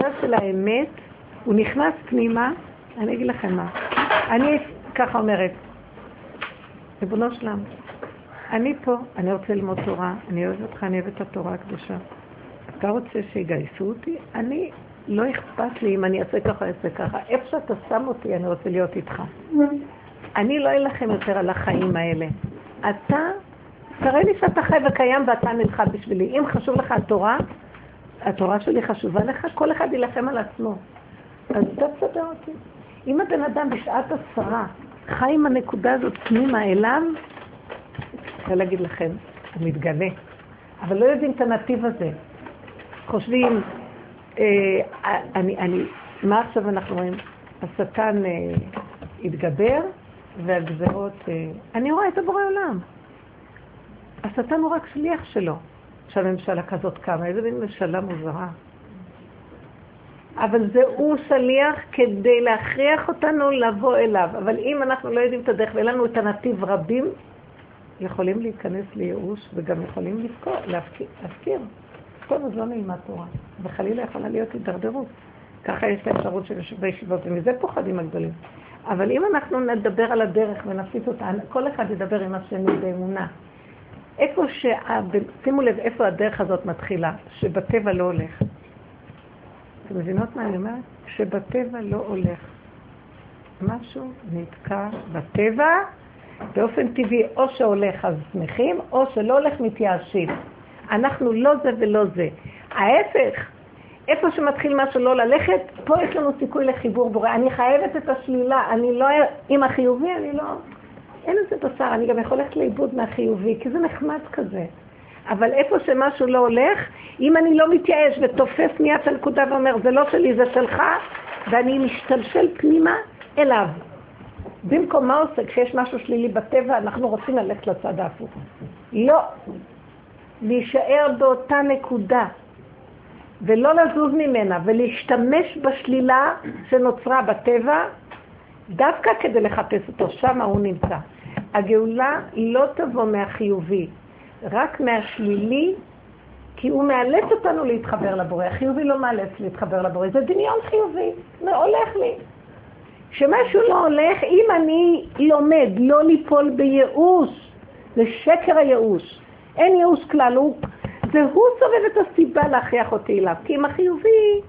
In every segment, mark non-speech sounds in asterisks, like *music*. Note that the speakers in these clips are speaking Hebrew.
הנקודה של האמת, הוא נכנס פנימה, אני אגיד לכם מה. אני ככה אומרת, ריבונו שלם, אני פה, אני רוצה ללמוד תורה, אני אוהבת אותך, אני אוהבת את התורה הקדושה. אתה רוצה שיגייסו אותי? אני, לא אכפת לי אם אני אעשה ככה, אעשה ככה. איפה שאתה שם אותי, אני רוצה להיות איתך. אני לא אלחם יותר על החיים האלה. אתה, תראה לי שאתה חי וקיים ואתה נלחם בשבילי. אם חשוב לך התורה, התורה שלי חשובה לך, כל אחד יילחם על עצמו. אז אתה תסדר אותי. אם הבן אדם בשעת עשרה חי עם הנקודה הזאת פנימה אליו, רוצה להגיד לכם, הוא מתגלה. אבל לא יודעים את הנתיב הזה. חושבים, אה, אני, אני, מה עכשיו אנחנו רואים? השטן אה, התגבר והגזרות, אה, אני רואה את הבורא עולם. השטן הוא רק שליח שלו, שהממשלה כזאת קמה, איזה מין ממשלה מוזרה. אבל זה הוא שליח כדי להכריח אותנו לבוא אליו. אבל אם אנחנו לא יודעים את הדרך ואין לנו את הנתיב רבים, יכולים להיכנס לייאוש וגם יכולים לפקור, להפקיר. טוב, אז לא נלמד תורה. וחלילה יכולה להיות הידרדרות. ככה יש האפשרות של בישיבות, ומזה פוחדים הגדולים. אבל אם אנחנו נדבר על הדרך ונפיץ אותה, כל אחד ידבר עם השני באמונה. איפה ש... שימו לב איפה הדרך הזאת מתחילה, שבטבע לא הולך. אתם מבינות מה אני אומרת? שבטבע לא הולך. משהו נתקע בטבע, באופן טבעי או שהולך אז שמחים, או שלא הולך מתייאשים. אנחנו לא זה ולא זה. ההפך, איפה שמתחיל משהו לא ללכת, פה יש לנו סיכוי לחיבור בורא. אני חייבת את השלילה, אני לא... עם החיובי אני לא... אין לזה בשר, אני גם יכול ללכת לאיבוד מהחיובי, כי זה נחמד כזה. אבל איפה שמשהו לא הולך, אם אני לא מתייאש ותופס מיד את הנקודה ואומר, זה לא שלי, זה שלך, ואני משתלשל פנימה אליו. במקום מה עושה? כשיש משהו שלילי בטבע, אנחנו רוצים ללכת לצד ההפוך. לא. להישאר באותה נקודה, ולא לזוז ממנה, ולהשתמש בשלילה שנוצרה בטבע, דווקא כדי לחפש אותו, שם הוא נמצא. הגאולה לא תבוא מהחיובי, רק מהשלילי, כי הוא מאלץ אותנו להתחבר לבורא. החיובי לא מאלץ להתחבר לבורא, זה דמיון חיובי, זה הולך לי. כשמשהו לא הולך, אם אני לומד לא ליפול בייאוש, זה שקר הייאוש. אין ייאוש כלל, הוא, זה הוא סובב את הסיבה להכריח אותי אליו. כי עם החיובי,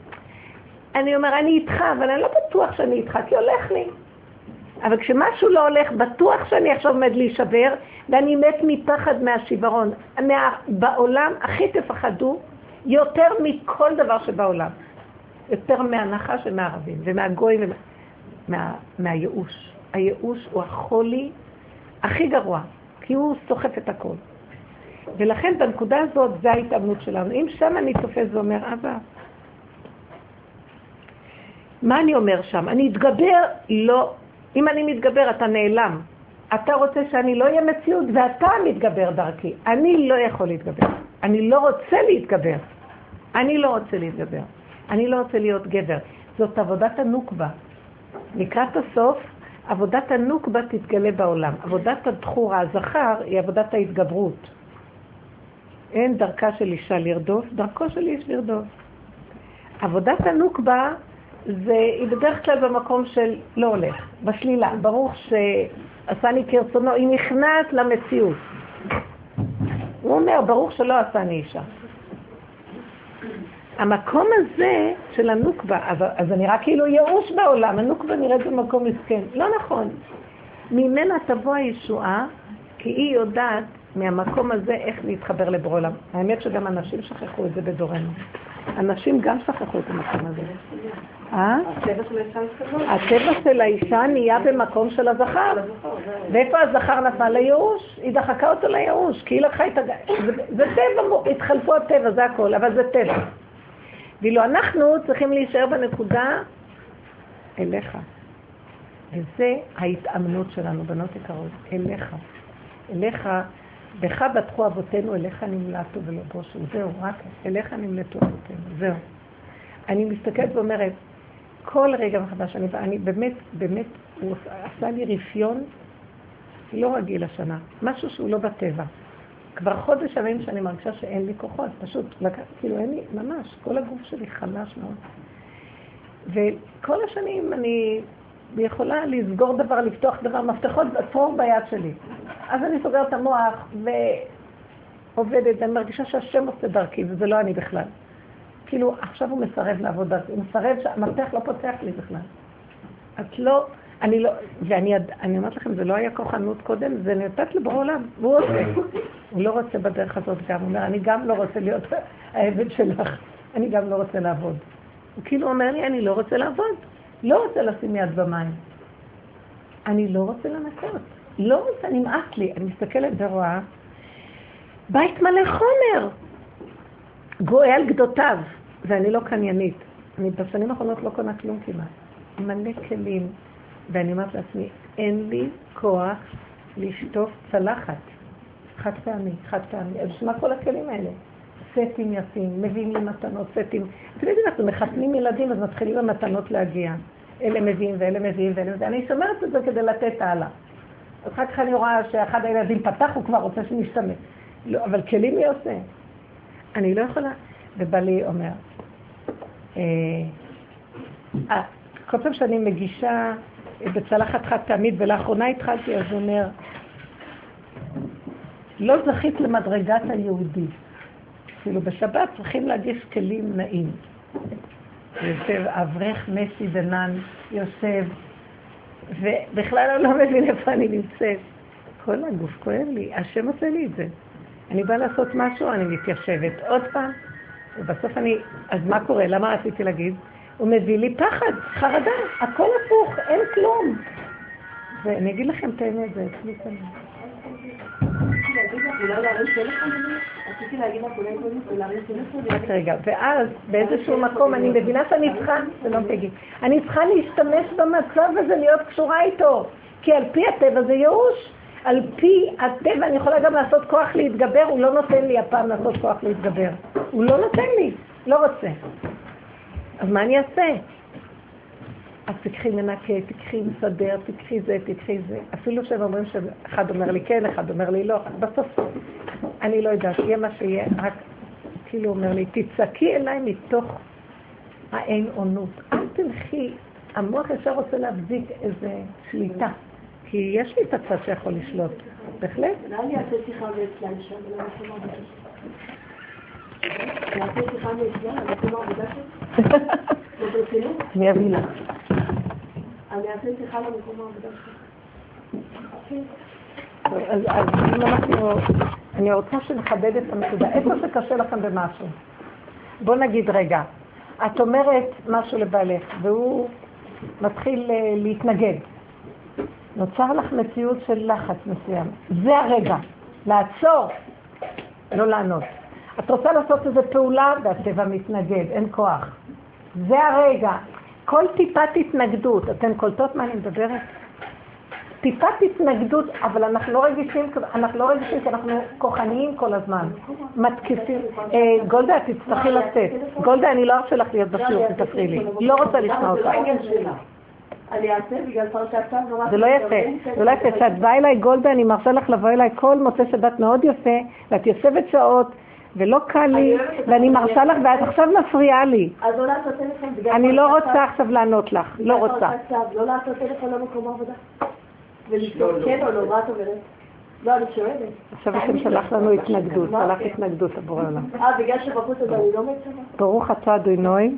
אני אומר, אני איתך, אבל אני לא בטוח שאני איתך, כי הולך לי. אבל כשמשהו לא הולך, בטוח שאני עכשיו עומד להישבר, ואני מת מפחד מהשיוורון. מה, בעולם הכי תפחדו יותר מכל דבר שבעולם. יותר מהנחש ומהערבים, ומהגויים, ומה, מה, מהייאוש. הייאוש הוא החולי הכי גרוע, כי הוא סוחף את הכל. ולכן בנקודה הזאת זה ההתאמנות שלנו. אם שם אני תופס ואומר, אבא, מה אני אומר שם? אני אתגבר? לא. אם אני מתגבר, אתה נעלם. אתה רוצה שאני לא אהיה מציאות, ואתה מתגבר דרכי. אני לא יכול להתגבר. אני לא רוצה להתגבר. אני לא רוצה להתגבר. אני לא רוצה להיות גבר. זאת עבודת הנוקבה. לקראת הסוף, עבודת הנוקבה תתגלה בעולם. עבודת הדחורה, הזכר, היא עבודת ההתגברות. אין דרכה של אישה לרדוף, דרכו של איש לרדוף. עבודת הנוקבה זה, היא בדרך כלל במקום של לא הולך, בשלילה. ברוך שעשני כרצונו, היא נכנעת למציאות. הוא אומר, ברוך שלא עשני אישה. המקום הזה של הנוקבה, אז זה נראה כאילו ייאוש בעולם, הנוקבה נראית במקום מסכן. לא נכון. ממנה תבוא הישועה, כי היא יודעת מהמקום הזה איך להתחבר לברוא עולם. האמת שגם אנשים שכחו את זה בדורנו. אנשים גם שכחו את המקום הזה. אה? הטבע של האישה נהיה במקום של הזכר. ואיפה הזכר נפל? לייאוש. היא דחקה אותו לייאוש, כי היא לקחה את הג... זה טבע, התחלפו הטבע, זה הכל, אבל זה טבע. ואילו אנחנו צריכים להישאר בנקודה אליך. וזה ההתאמנות שלנו, בנות יקרות, אליך. אליך בך בטחו אבותינו, אליך נמלטו ולא בושו. זהו, רק אליך נמלטו אבותינו, זהו. אני מסתכלת ואומרת, כל רגע מחדש, אני, אני באמת, באמת, הוא עשה לי רפיון לא רגיל השנה, משהו שהוא לא בטבע. כבר חודש ימים שאני מרגישה שאין לי כוחות, פשוט, לק... כאילו אין לי, ממש, כל הגוף שלי חלש מאוד. וכל השנים אני יכולה לסגור דבר, לפתוח דבר, מפתחות עצור ביד שלי. אז אני סוגרת את המוח ועובדת, ואני מרגישה שהשם עושה דרכי, וזה לא אני בכלל. כאילו, עכשיו הוא מסרב לעבוד דרכי, הוא מסרב שהמפתח לא פותח לי בכלל. את לא, אני לא, ואני אני אומרת לכם, זה לא היה כוחנות קודם, זה נתת לבורא עולם, והוא עושה. הוא לא רוצה בדרך הזאת גם, הוא אומר, אני גם לא רוצה להיות *laughs* העבד שלך, אני גם לא רוצה לעבוד. הוא כאילו אומר לי, אני לא רוצה לעבוד, לא רוצה לשים יד במים. אני לא רוצה לנקות, לא רוצה, נמאס לי. אני מסתכלת ורואה, בית מלא חומר, גואה על גדותיו, ואני לא קניינית. אני בשנים האחרונות לא קונה כלום כמעט. מלא כלים, ואני אומרת לעצמי, אין לי כוח לשטוף צלחת. חד פעמי, חד פעמי. אז מה כל הכלים האלה? סטים יפים, מביאים לי מתנות, סטים. אתם יודעים, אנחנו מחתנים ילדים, אז מתחילים המתנות להגיע. אלה מביאים ואלה מביאים ואלה מביאים. אני שומרת את זה כדי לתת הלאה. אחר כך אני רואה שאחד הילדים פתח, הוא כבר רוצה שנשתמש. לא, אבל כלים מי עושה? אני לא יכולה. ובעלי אומר, אה, אה, כל פעם שאני מגישה בצלחת חד פעמית, ולאחרונה התחלתי, אז הוא אומר, לא זכית למדרגת היהודי. כאילו בשבת צריכים להגיש כלים נעים. יושב אברך מסי דנן, יושב, ובכלל אני לא מבין איפה אני נמצאת. כל הגוף כואב לי, השם עושה לי את זה. אני באה לעשות משהו, אני מתיישבת עוד פעם, ובסוף אני, אז מה קורה? למה רציתי להגיד? הוא מביא לי פחד, חרדה, הכל הפוך, אין כלום. ואני אגיד לכם את האמת, זה אצלי כאן. רק רגע, ואז באיזשהו מקום אני מבינה שאני צריכה, זה לא תגיד, אני צריכה להשתמש במצב הזה, להיות קשורה איתו, כי על פי הטבע זה ייאוש. על פי הטבע אני יכולה גם לעשות כוח להתגבר, הוא לא נותן לי הפעם לעשות כוח להתגבר. הוא לא נותן לי, לא רוצה. אז מה אני אעשה? אז תקחי מנקה, תקחי מסדר, תקחי זה, תקחי זה. אפילו שהם אומרים שאחד אומר לי כן, אחד אומר לי לא, בסוף אני לא יודעת, יהיה מה שיהיה, רק כאילו אומר לי, תצעקי אליי מתוך האין אונות. אל תלכי, המוח ישר רוצה להבזיק איזה שליטה. כי יש לי את הצד שיכול לשלוט, בהחלט. אני אעשה שיחה ואצלם שם, ולא שיחה אני עבודה *laughs* לך. אני אעשה שיחה למקום העבודה שלך. אז אם אנחנו, אני רוצה שנחדד את הנקודה. איפה שקשה לכם במשהו? בוא נגיד רגע, את אומרת משהו לבעלך, והוא מתחיל אה, להתנגד. נוצר לך מציאות של לחץ מסוים. זה הרגע, לעצור, לא לענות. את רוצה לעשות איזו פעולה והטבע מתנגד, אין כוח. זה הרגע. כל טיפת התנגדות, אתן קולטות מה אני מדברת? טיפת התנגדות, אבל אנחנו לא רגישים, אנחנו לא רגישים כי אנחנו כוחניים כל הזמן, מתקיפים. אה, גולדה, את תצטרכי לצאת. גולדה, אני לא ארשה לך להיות בשיעור, תפריעי לי. לא רוצה לשמוע אותך. אני אעשה בגלל פרשת צו נורא... זה לא יפה, זה לא יפה. כשאת באה אליי, גולדה, אני מרשה לך לבוא אליי כל מוצא שבת מאוד יפה, ואת יושבת שעות, ולא קל לי, ואני מרשה לך, ואת עכשיו מפריעה לי. אז לא לעשות טלפון בגלל... אני לא רוצה עכשיו לענות לך, לא רוצה. לא לעשות טלפון למקום העבודה. ולשאול כן או לא, מה את אומרת? לא, אני שואלת. עכשיו השם שלח לנו התנגדות, שלח התנגדות עבור העולם. אה, בגלל שבחוץ הזה אני לא מצווה? ברוך אתה אדוני,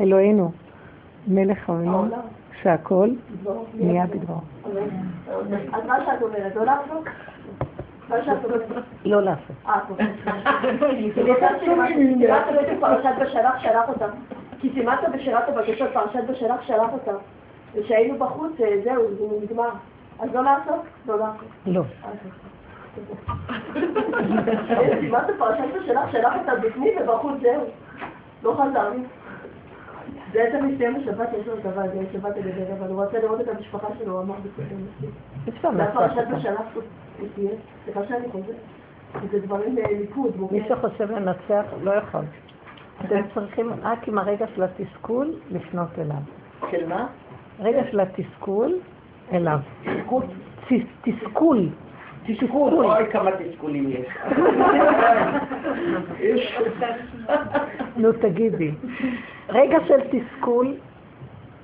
אלוהינו, מלך העולם. שהכל נהיה בדברו. אז מה שאת אומרת, לא לעשות? לא לעשות. כי סימנת בשירת הבקשות, פרשת בשלח שלח אותה. וכשהיינו בחוץ, זהו, זה נגמר. אז לא לעשות? לא לעשות. לא. סימנת פרשת בשלח שלח אותה בפנים ובחוץ, זהו. לא. זה בעצם מסתיים בשבת, יש לו את הוועד, זה שבת הגדר, אבל הוא רוצה לראות את המשפחה שלו, הוא אמר בקודם מספיק. זה הפרשת בשלח הוא תהיה, סליחה שאני חוזרת. זה דברים ליכוד. מי שחושב לנצח לא יכול. אתם צריכים רק עם הרגע של התסכול לפנות אליו. של מה? רגע של התסכול אליו. תסכול. תסכול, אוי כמה תסכולים יש. *laughs* נו תגידי, רגע של תסכול,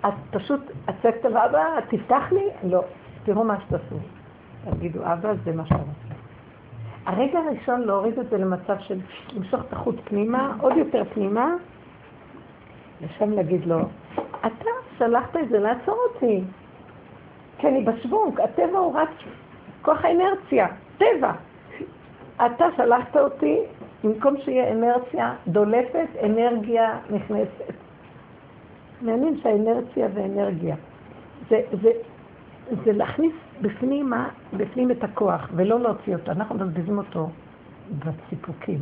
את פשוט, הצוות על אבא, תפתח לי? לא. תראו מה שתעשו. תגידו, אבא, זה מה שאתה רוצה. הרגע הראשון להוריד את זה למצב של למשוך את החוט פנימה, עוד יותר פנימה, ושם להגיד לו, אתה שלחת את זה לעצור אותי, כי אני בשוונק, הטבע הוא רק כוח האינרציה, טבע. אתה שלחת אותי, במקום שיהיה אנרציה דולפת, אנרגיה נכנסת. מעניין שהאנרציה ואנרגיה. זה, זה, זה להכניס בפנים, בפנים את הכוח ולא להוציא אותו. אנחנו מבזבזים אותו בסיפוקים.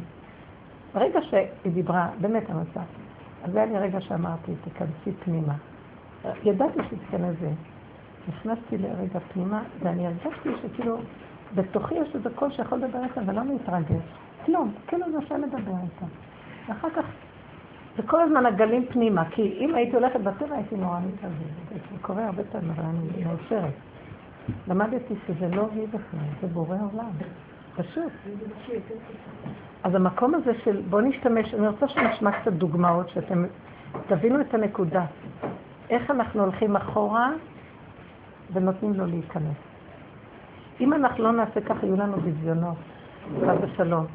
ברגע שהיא דיברה, באמת המצב, אז היה לי רגע שאמרתי, תיכנסי פנימה. ידעתי שתיכנס זה. נכנסתי לרגע פנימה, ואני הרגשתי שכאילו, בתוכי יש איזה קול שיכול לדבר איתה ולא להתרגש. כלום, כאילו זה השם לדבר איתה. ואחר כך, זה כל הזמן הגלים פנימה, כי אם הייתי הולכת בטבע הייתי נורא מתרגשת. זה קורה הרבה פעמים, אבל אני מאושרת. למדתי שזה לא היא בכלל, זה בורא עולם. פשוט. אז המקום הזה של, בואו נשתמש, אני רוצה שנשמע קצת דוגמאות, שאתם תבינו את הנקודה. איך אנחנו הולכים אחורה ונותנים לו להיכנס. אם אנחנו לא נעשה ככה, יהיו לנו ביזיונות, חד ושלום.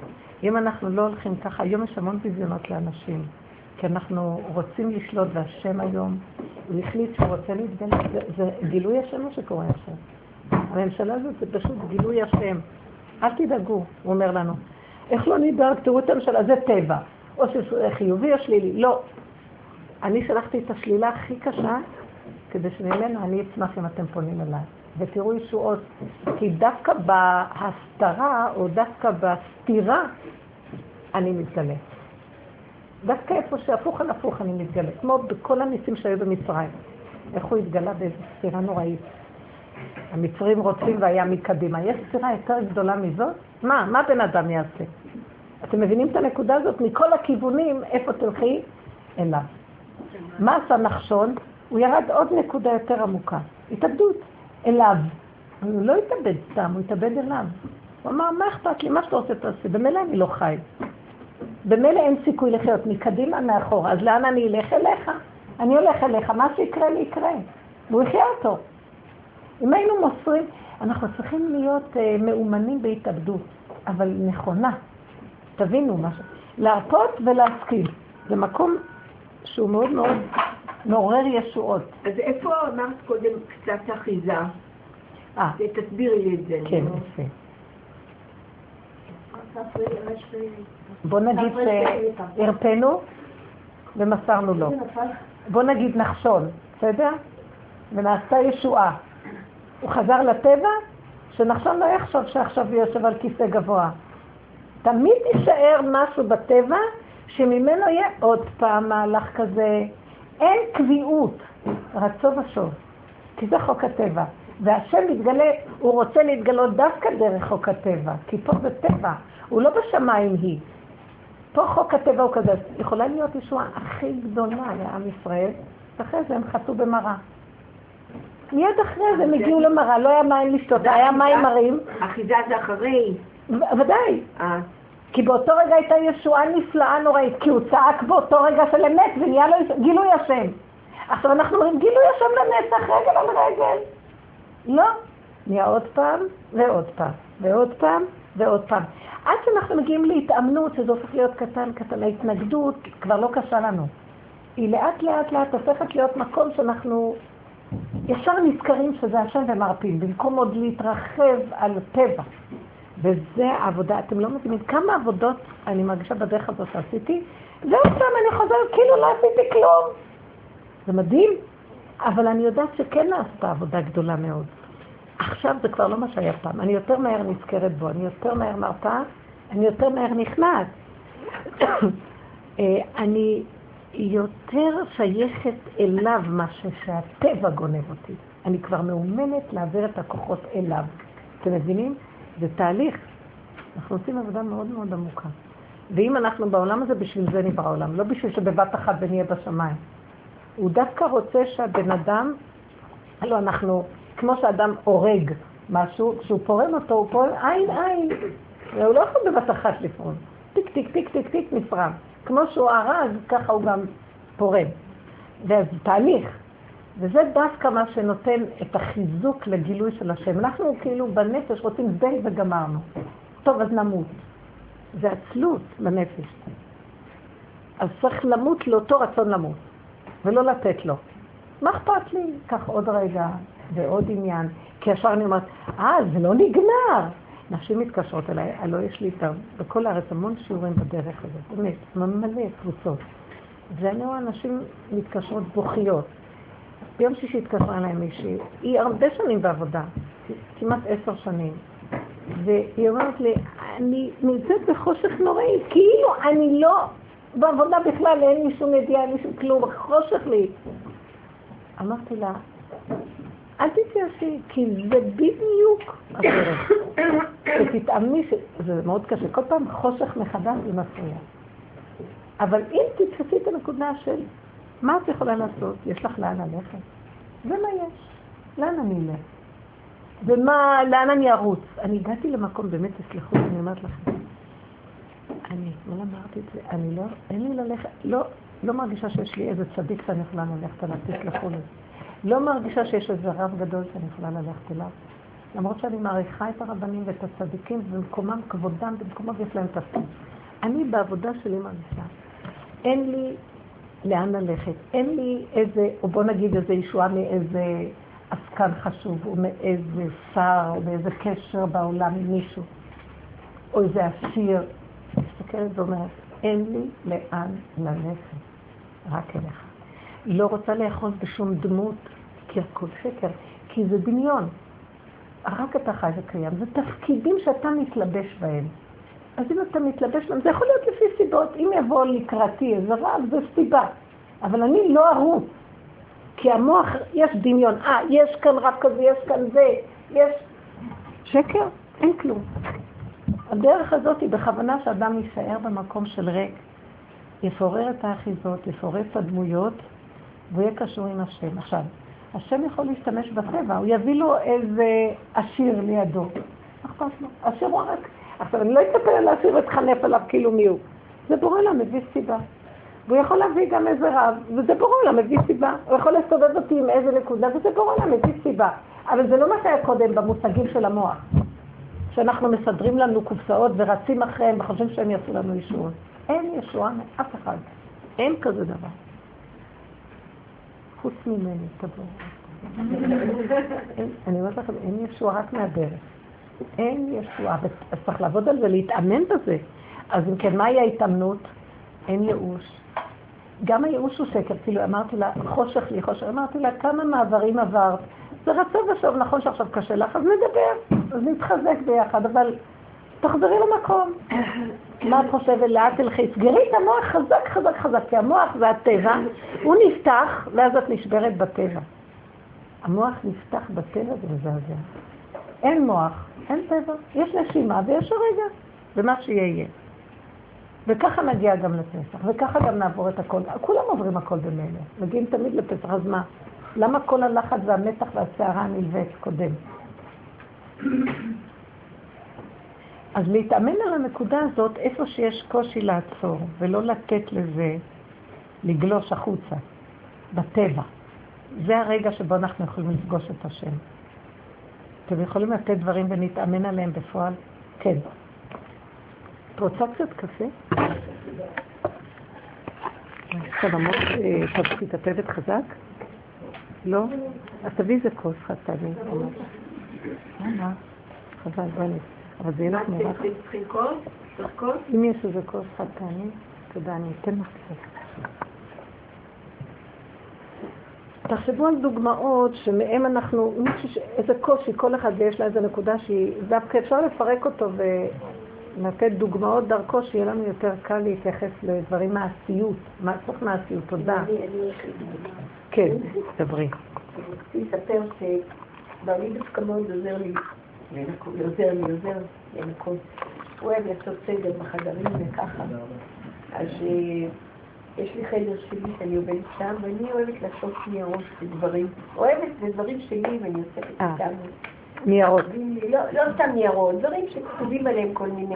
אם אנחנו לא הולכים ככה, היום יש המון ביזיונות לאנשים, כי אנחנו רוצים לשלוט, והשם היום, הוא החליט שהוא רוצה להתגלות, זה, זה גילוי השם מה שקורה עכשיו. הממשלה הזאת זה פשוט גילוי השם. אל תדאגו, הוא אומר לנו. איך לא נדאג? תראו את הממשלה, זה טבע. או שחיובי או שלילי. לא. אני שלחתי את השלילה הכי קשה, כדי שממנו אני אצמח אם אתם פונים אליי. ותראו ישועות. כי דווקא בהסתרה, או דווקא בסתירה, אני מתגלה. דווקא איפה שהפוך על הפוך אני מתגלה. כמו בכל הניסים שהיו במצרים. איך הוא התגלה באיזו סתירה נוראית. המצרים רוצים והיה מקדימה. יש סתירה יותר גדולה מזאת? מה? מה בן אדם יעשה? אתם מבינים את הנקודה הזאת? מכל הכיוונים, איפה תלכי? אליו. מה עשה נחשון? הוא ירד עוד נקודה יותר עמוקה. התאבדות. אליו. הוא לא התאבד סתם, הוא התאבד אליו. הוא אמר, מה אכפת לי? מה שאתה רוצה תעשה. במילא אני לא חי. במילא אין סיכוי לחיות מקדימה, מאחורה. אז לאן אני אלך? אליך. אני הולך אליך, מה שיקרה לי יקרה. והוא יחיה אותו. אם היינו מוסרים, אנחנו צריכים להיות uh, מאומנים בהתאבדות, אבל נכונה. תבינו מה ש... להרפות ולהשכיל. זה מקום שהוא מאוד מאוד מעורר ישועות. אז איפה אמרת קודם קצת אחיזה? אה. תסבירי לי את זה. כן, יפה. בוא נגיד שהרפאנו ומסרנו לו. בוא נגיד נחשון, בסדר? ונעשתה ישועה. הוא חזר לטבע, שנחשון לא יחשוב שעכשיו הוא יושב על כיסא גבוה. תמיד יישאר משהו בטבע שממנו יהיה עוד פעם מהלך כזה. אין קביעות, רצו ושוב, כי זה חוק הטבע. והשם מתגלה, הוא רוצה להתגלות דווקא דרך חוק הטבע, כי פה זה טבע, הוא לא בשמיים היא. פה חוק הטבע הוא כזה, יכולה להיות ישועה הכי גדולה לעם ישראל, ואחרי זה הם חטאו במראה. מיד אחרי זה הם הגיעו למראה, לא היה מים לשתות, היה מים מרים. אחיזה זה אחרי. ודאי. כי באותו רגע הייתה ישועה נפלאה נוראית, כי הוא צעק באותו רגע של אמת ונהיה לו גילוי השם. עכשיו אנחנו אומרים גילוי השם לנצח, רגל על רגל. לא. נהיה עוד פעם ועוד פעם ועוד פעם ועוד פעם. עד שאנחנו מגיעים להתאמנות, שזה הופך להיות קטן קטן, ההתנגדות כבר לא קשה לנו. היא לאט לאט לאט הופכת להיות מקום שאנחנו ישר נזכרים שזה השם ומרפים, במקום עוד להתרחב על טבע. וזה העבודה, אתם לא מבינים כמה עבודות אני מרגישה בדרך הזאת שעשיתי, ועוד פעם אני חוזרת כאילו לא עשיתי כלום. זה מדהים, אבל אני יודעת שכן נעשתה עבודה גדולה מאוד. עכשיו זה כבר לא מה שהיה פעם, אני יותר מהר נזכרת בו, אני יותר מהר מרפאה, אני יותר מהר נכנעת. *coughs* אה, אני יותר שייכת אליו מאשר שהטבע גונב אותי. אני כבר מאומנת להעביר את הכוחות אליו. אתם מבינים? זה תהליך. אנחנו עושים עבודה מאוד מאוד עמוקה. ואם אנחנו בעולם הזה, בשביל זה נברא עולם, לא בשביל שבבת אחת ונהיה בשמיים. הוא דווקא רוצה שהבן אדם, הלוא אנחנו, כמו שאדם הורג משהו, כשהוא פורם אותו, הוא פורם עין עין. והוא לא יכול בבת אחת לפרום. טיק טיק טיק טיק טיק נפרם. כמו שהוא הרג, ככה הוא גם פורם. וזה תהליך. וזה דווקא מה שנותן את החיזוק לגילוי של השם. אנחנו כאילו בנפש רוצים די וגמרנו. טוב, אז נמות. זה עצלות בנפש. אז צריך למות לאותו רצון למות, ולא לתת לו. מה אכפת לי? קח עוד רגע ועוד עניין. כי ישר אני אומרת, אה, זה לא נגמר. נשים מתקשרות אליי, הלוא יש לי איתם בכל הארץ המון שיעורים בדרך הזאת, באמת, מלא קבוצות. ואני רואה נשים מתקשרות בוכיות. ביום שישי התקשרה אליי מישהי, היא הרבה שנים בעבודה, כמעט עשר שנים, והיא אומרת לי, אני נמצאת בחושך נוראי, כאילו אני לא בעבודה בכלל, אין לי שום ידיעה, אין לי שום כלום, חושך לי. אמרתי לה, אל תתייאשי, כי זה בדיוק הדרך. ותתאמני, זה מאוד קשה, כל פעם חושך מחדש זה מפריע. אבל אם תתפסי את הנקודה של מה את יכולה לעשות, יש לך לאן ללכת, זה מה יש. לאן אני אלך? ומה, לאן אני ארוץ? אני הגעתי למקום, באמת, תסלחו לי, אני אומרת לכם. אני אתמול אמרתי את זה, אני לא, אין לי ללכת, לא, לא מרגישה שיש לי איזה צדיק שאני יכולה ללכת עליו, תסלחו לי. לא מרגישה שיש איזה רב גדול שאני יכולה ללכת אליו. למרות שאני מעריכה את הרבנים ואת הצדיקים, ובמקומם כבודם, במקומם יש להם תפקיד. אני בעבודה שלי מרגישה. אין לי לאן ללכת. אין לי איזה, או בוא נגיד איזה ישועה מאיזה עסקן חשוב, או מאיזה שר, או מאיזה קשר בעולם עם מישהו, או איזה עשיר. מסתכלת ואומרת, אין לי לאן ללכת, רק אליך. לא רוצה לאחוז בשום דמות, כי הכל שקר, כי זה דמיון. רק אתה חי וקיים. זה תפקידים שאתה מתלבש בהם. אז אם אתה מתלבש זה יכול להיות לפי סיבות. אם יבוא לקראתי איזה רב, זה סיבה. אבל אני לא ארוץ. כי המוח, יש דמיון. אה, יש כאן רב כזה, יש כאן זה, יש... שקר? אין כלום. הדרך הזאת היא בכוונה שאדם יישאר במקום של ריק. יפורר את האחיזות, יפורר את הדמויות, והוא יהיה קשור עם השם. עכשיו, השם יכול להשתמש בטבע, הוא יביא לו איזה עשיר לידו. אכפת לו. עשיר הוא רק... עכשיו, אני לא אצפה על העשיר ואתחנף עליו כאילו מי הוא. זה בורא לה, מביא סיבה. והוא יכול להביא גם איזה רב, וזה בורא לה, מביא סיבה. הוא יכול לסובב אותי עם איזה נקודה, וזה בורא לה, מביא סיבה. אבל זה לא מה שהיה קודם במושגים של המוח. שאנחנו מסדרים לנו קופסאות ורצים אחריהם וחושבים שהם יעשו לנו ישועות. אין ישועה מאף אחד. אין כזה דבר. חוץ ממני, תבואו. *laughs* אני אומרת לכם, אין ישועה רק מהדרך. אין ישועה, אז צריך לעבוד על זה, להתאמן בזה. אז אם כן, מהי ההתאמנות? אין ייאוש. גם הייאוש הוא שקר, כאילו אמרתי לה, חושך לי, חושך, אמרתי לה, כמה מעברים עברת? זה רצון ושוב, נכון שעכשיו קשה לך, אז נדבר, אז נתחזק ביחד, אבל תחזרי למקום. *coughs* מה את חושבת? לאט תלכי, סגרי את המוח חזק, חזק, חזק, כי המוח זה הטבע, הוא נפתח, ואז את נשברת בטבע. המוח נפתח בטבע זה מזעזע. אין מוח, אין טבע, יש נשימה ויש הרגע, ומה שיהיה. וככה נגיע גם לפסח, וככה גם נעבור את הכל. כולם עוברים הכל במילא, מגיעים תמיד לפסח, אז מה? למה כל הלחץ והמתח והסערה הנלווית קודם? *clears throat* אז להתאמן על הנקודה הזאת, איפה שיש קושי לעצור, ולא לתת לזה לגלוש החוצה, בטבע. זה הרגע שבו אנחנו יכולים לפגוש את השם. אתם יכולים לתת דברים ונתאמן עליהם בפועל? כן. את רוצה קצת קפה? תבחי את הטבת חזק? לא? אז תביא איזה כוס חד פעמי. למה? חבל, בואי נצא. אבל זה יהיה לך נורא. אם יש איזה כוס חד פעמי, תודה, אני אתן לך קצת. תחשבו על דוגמאות שמהם אנחנו, איזה קושי, כל אחד יש לה איזה נקודה שהיא, דווקא אפשר לפרק אותו ולתת דוגמאות דרכו, שיהיה לנו יותר קל להתייחס לדברים מעשיות. צריך מעשיות? תודה. כן, דברי. רציתי לספר שבעלי דווקא מאוד עוזר לי, עוזר לי, עוזר לנקות. הוא אוהב לעשות סדר בחדרים וככה. אז יש לי חדר שלי שאני עובדת שם, ואני אוהבת לעשות ניירות ודברים. אוהבת ודברים שלי ואני עושה את אה. זה. ניירות. לא, לא סתם ניירות, דברים שכתובים עליהם כל מיני.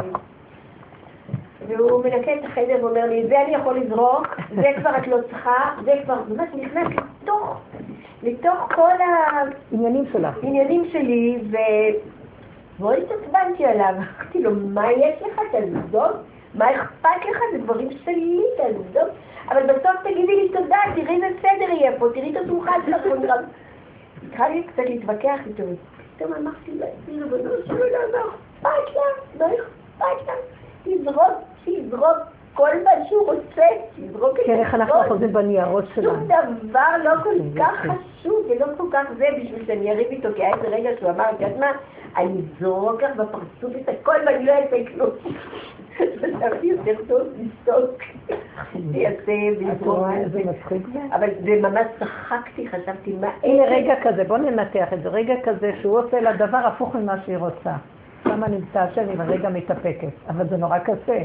והוא מנקה את החדר ואומר לי, זה אני יכול לזרוק, זה כבר את לא צריכה, זה כבר, ממש נכנס לתוך, לתוך כל עניינים שלך. העניינים שלי, ו... מאוד התעצבנתי עליו. אמרתי לו, מה יש לך? תעזוב. מה אכפת לך? זה דברים שלי, תעזוב. אבל בסוף תגידי לי תודה, תראי איזה סדר יהיה פה, תראי את השולחן שלך. התחלתי קצת להתווכח איתו. פתאום אמרתי לו, ריבונו של עולם, לא אכפת לה, לא אכפת לה. תזרוק, שיזרוק כל מה שהוא רוצה, שיזרוק את כן, איך אנחנו חוזרים בניירות שלנו. שום דבר לא כל כך חשוב ולא כל כך זה בשביל שאני אריב איתו, כי היה איזה רגע שהוא אמר, את יודעת מה, אני אזרוק לך בפרצוף את הכל ואני לא אעשה כלום. *laughs* חשבתי יותר טוב *laughs* זה מצחיק זה. אבל זה ממש צחקתי, חשבתי, מה... הנה רגע כזה, בוא ננתח את זה, רגע כזה שהוא עושה לה דבר הפוך ממה שהיא רוצה. שמה נמצא השם, היא ברגע מתאפקת, אבל זה נורא קשה.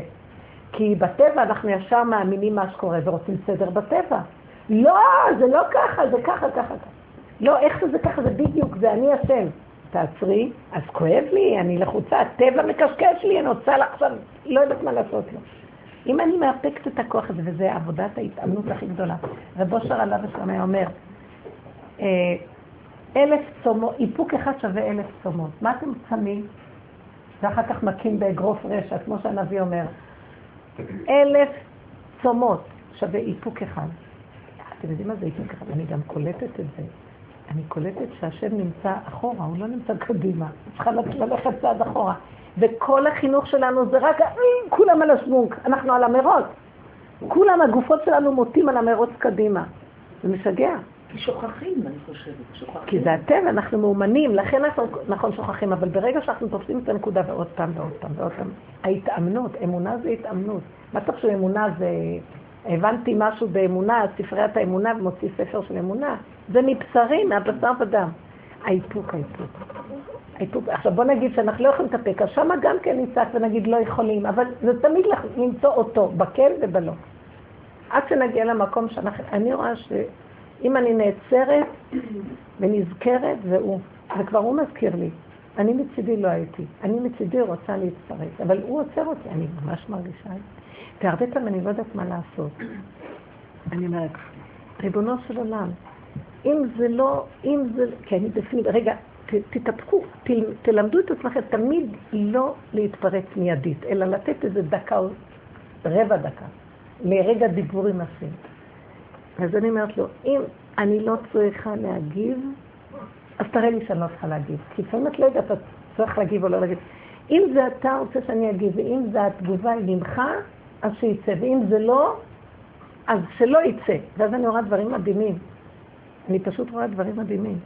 כי בטבע אנחנו ישר מאמינים מה שקורה ורוצים סדר בטבע. לא, זה לא ככה, זה ככה, ככה, ככה. לא, איך שזה ככה, זה בדיוק, זה אני השם. תעצרי, אז כואב לי, אני לחוצה, הטבע מקשקש לי, אני רוצה לה עכשיו, לא יודעת מה לעשות לו. אם אני מאפקת את הכוח הזה, וזה עבודת ההתאמנות הכי גדולה. רב אושר עליו השלם היה אומר, אה, אלף צומות, איפוק אחד שווה אלף צומות. מה אתם צמים? ואחר כך מכים באגרוף רשע, כמו שהנביא אומר. אלף צומות שווה איפוק אחד. אתם יודעים מה זה איפוק אחד? אני גם קולטת את זה. אני קולטת שהשם נמצא אחורה, הוא לא נמצא קדימה. צריכה ללכת צעד אחורה. וכל החינוך שלנו זה רק, כולם על השוונק, אנחנו על המרוץ. כולם, הגופות שלנו מוטים על המרוץ קדימה. זה משגע. כי שוכחים, אני חושבת, שוכחים. כי זה אתם, אנחנו מאומנים, לכן אנחנו, נכון, שוכחים, אבל ברגע שאנחנו תופסים את הנקודה ועוד פעם ועוד פעם ועוד פעם, ההתאמנות, אמונה זה התאמנות. מה צריך שאמונה זה, הבנתי משהו באמונה, ספריית האמונה ומוציא ספר של אמונה, זה מבשרי, מהבשר ודם. האיפוק, האיפוק. האיפוק. עכשיו בוא נגיד שאנחנו לא יכולים להתאפק, אז שמה גם כן נצעק ונגיד לא יכולים, אבל זה תמיד למצוא אותו, בכן ובלא. עד שנגיע למקום שאנחנו, אני רואה ש... אם אני נעצרת ונזכרת, והוא, וכבר הוא מזכיר לי, אני מצידי לא הייתי, אני מצידי רוצה להצטרף, אבל הוא עוצר אותי, אני ממש מרגישה את זה. והרבה פעמים אני לא יודעת מה לעשות. אני אומרת, ריבונו של עולם, אם זה לא, אם זה, כי אני בפנים, רגע, ת, תתהפכו, ת, תלמדו את עצמכם תמיד לא להתפרץ מיידית, אלא לתת איזה דקה או רבע דקה, לרגע דיבור עם השם. אז אני אומרת לו, אם אני לא צריכה להגיב, אז תראה לי שאני לא צריכה להגיב. כי לפעמים את לא יודעת, את צריך להגיב או לא להגיב. אם זה אתה רוצה שאני אגיב, ואם זה התגובה היא ממך, אז שיצא, ואם זה לא, אז שלא יצא. ואז אני רואה דברים מדהימים. אני פשוט רואה דברים מדהימים.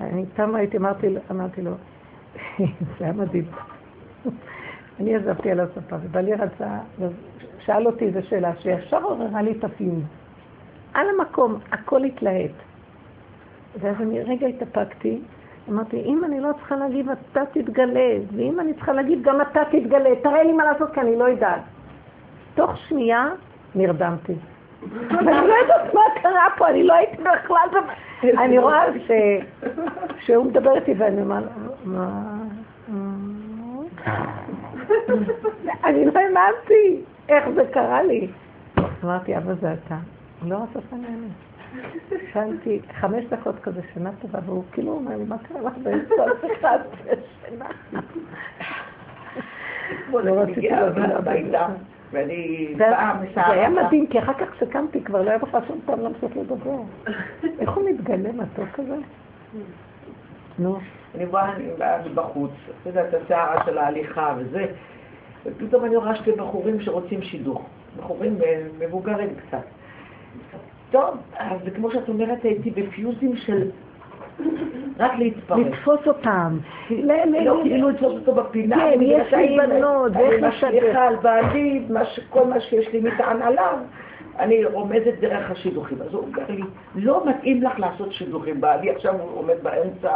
אני פעם הייתי, אמרתי, אמרתי לו, *laughs* זה היה מדהים. *laughs* אני עזבתי על הספה, ובעלי רצה, שאל אותי איזו שאלה שישר עוררה לי את הפיוז. על המקום, הכל התלהט. ואז אני רגע התאפקתי, אמרתי, אם אני לא צריכה להגיב, אתה תתגלה, ואם אני צריכה להגיב, גם אתה תתגלה, תראה לי מה לעשות, כי אני לא יודעת. תוך שנייה נרדמתי. *laughs* אני לא יודעת מה קרה פה, אני לא הייתי בכלל, אני רואה שהוא מדבר איתי ואני אומר, מה? *laughs* אני לא האמנתי איך זה קרה לי. אמרתי, אבא זה אתה. הוא לא רצה שאני אענה. שאלתי, חמש דקות כזה שינה טובה, והוא כאילו אומר לי, מה קרה לך באמצע *laughs* השיחה? שינה. לא רציתי להבין הביתה. ואני פעם זה היה מדהים, כי אחר כך כשקמתי כבר לא היה בכלל שום פעם להמשיך לדבר. איך הוא מתגלה מתוק כזה? נו. אני רואה, אני באה מבחוץ, אתה יודע, את הסערה של ההליכה וזה, ופתאום אני רואה שתי בחורים שרוצים שידוך. בחורים מבוגרים קצת. טוב, אז כמו שאת אומרת, הייתי בפיוזים של רק להתפרץ. לתפוס אותם. לא, כאילו לתפוס אותו בפינה. כן, יש לי בנות, ואיך אני משליכה על בעלי, כל מה שיש לי מטען עליו. אני עומדת דרך השידוכים. אז הוא אומר לי, לא מתאים לך לעשות שידוכים. בעלי עכשיו הוא עומד באמצע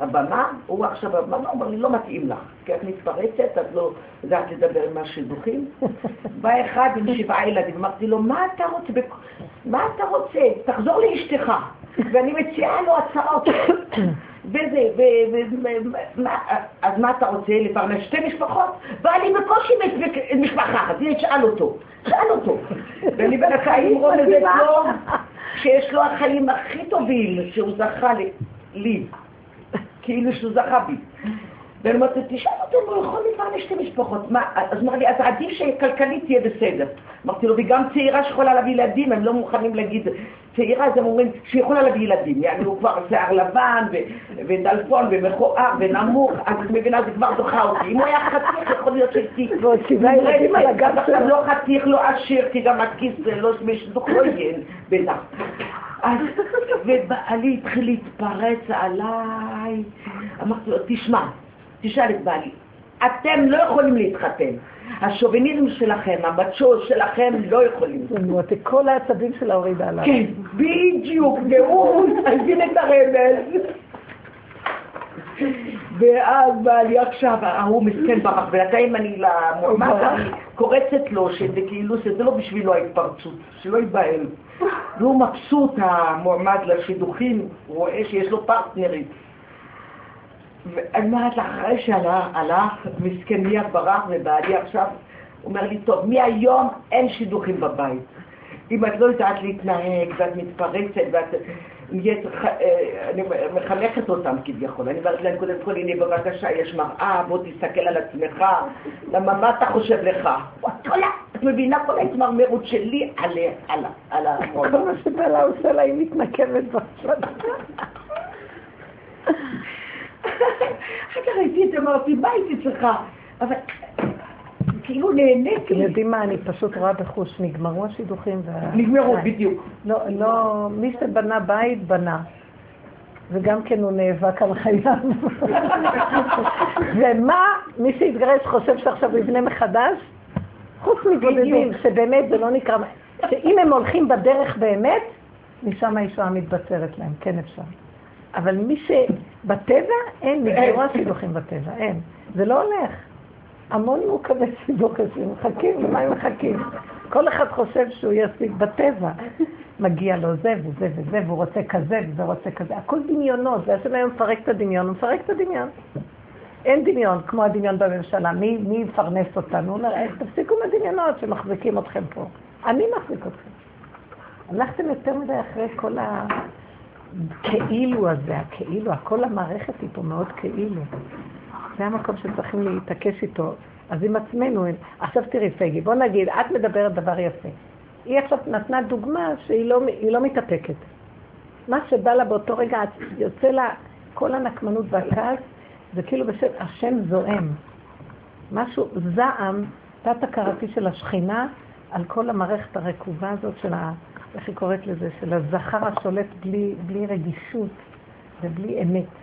הבמה, הוא עכשיו הבמה, הוא אומר לי, לא מתאים לך, כי את מתפרצת, את לא יודעת לדבר עם השידוכים. *laughs* בא אחד עם שבעה ילדים, אמרתי לו, מה אתה רוצה? מה אתה רוצה? תחזור לאשתך. *laughs* ואני מציעה לו הצעות. *coughs* וזה, אז מה אתה רוצה? לפרנס שתי משפחות? ואני בקושי משפחה אחת, תשאל אותו, שאל אותו. *laughs* ואני בינתיים רומזת לו, שיש לו החיים הכי טובים, שהוא זכה לי, כאילו שהוא זכה בי. ואני אומרת, תשאל אותו אם הוא יכול לפרנס שתי משפחות. מה, אז אמר לי, אז עדיף שכלכלית תהיה בסדר. אמרתי לו, וגם צעירה שיכולה להביא ילדים, הם לא מוכנים להגיד צעירה, אז הם אומרים שיכולה להביא ילדים. יעני, הוא כבר שיער לבן, ודלפון, ומכוער, ונמוך, אז את מבינה, זה כבר דוחה אותי. אם הוא היה חתיך, יכול להיות שהייתי... עכשיו. לא חתיך, לא עשיר, כי גם הכיס זה לא משדוך לא יהיה בטח. אז, ובעלי התחיל להתפרץ עליי. אמרתי לו, תשמע, תשאל את בעלי, אתם לא יכולים להתחתן. השוביניזם שלכם, המצ'ו שלכם לא יכולים. למרות כל העצבים שלה הורידה עליו. כן, בדיוק, והוא הבין את הרמז. ואז בעלי עכשיו, ההוא מסכן ברח, בינתיים אני למועמד? אני קורצת לו שזה כאילו, שזה לא בשבילו ההתפרצות, שלא ייבהל. והוא מבסוט המועמד לשידוכים, הוא רואה שיש לו פרטנרית. ואני אומרת לך, אחרי שהלך, הלך, מסכן מיד ברח, ובעלי עכשיו אומר לי, טוב, מהיום אין שידוכים בבית. אם את לא יודעת להתנהג, ואת מתפרצת, ואת אני מחנכת אותם כביכול. אני אומרת להם, קודם כל, הנה בבקשה, יש מראה, בוא תסתכל על עצמך, למה מה אתה חושב לך? את מבינה כל ההתמרמרות שלי על ה- על ה- על כל. מה שבעלה עושה לה, היא מתנקמת בצד. *laughs* אחר כך ראיתי את זה, אמרתי, מה הייתי צריכה? אבל כאילו נהניתי. אתם יודעים מה, אני פשוט רואה בחוש, נגמרו השידוכים. וה- נגמרו, די. בדיוק. לא, לא, מי שבנה בית, בנה. וגם כן הוא נאבק על חייו. ומה, מי שהתגרש חושב שעכשיו הוא יבנה מחדש? חוץ מבודדים, שבאמת זה לא נקרא, שאם הם הולכים בדרך באמת, משם הישועה מתבצרת להם, כן אפשר. אבל מי שבטבע, אין, נגמרו השידוכים בטבע, אין. זה לא הולך. המון מעוכבי יושבים, מחכים, למה הם מחכים? כל אחד חושב שהוא ישיג בטבע. מגיע לו זה וזה וזה, והוא רוצה כזה וזה רוצה כזה. הכל דמיונות, והשם היום מפרק את הדמיון, הוא מפרק את הדמיון. אין דמיון כמו הדמיון בממשלה. מי, מי יפרנס אותנו? "אה, תפסיקו עם הדמיונות שמחזיקים אתכם פה. אני מחזיק אתכם. הלכתם יותר מדי אחרי כל הכאילו הזה, הכאילו, כל המערכת היא פה מאוד כאילו. זה המקום שצריכים להתעקש איתו. אז עם עצמנו, עכשיו תראי פגי, בוא נגיד, את מדברת דבר יפה. היא עכשיו נתנה דוגמה שהיא לא, לא מתאפקת. מה שבא לה באותו רגע, יוצא לה כל הנקמנות והכעס, זה כאילו בשם, השם זועם. משהו, זעם, תת-הכרתי של השכינה, על כל המערכת הרקובה הזאת של ה... איך היא קוראת לזה? של הזכר השולט בלי, בלי רגישות ובלי אמת.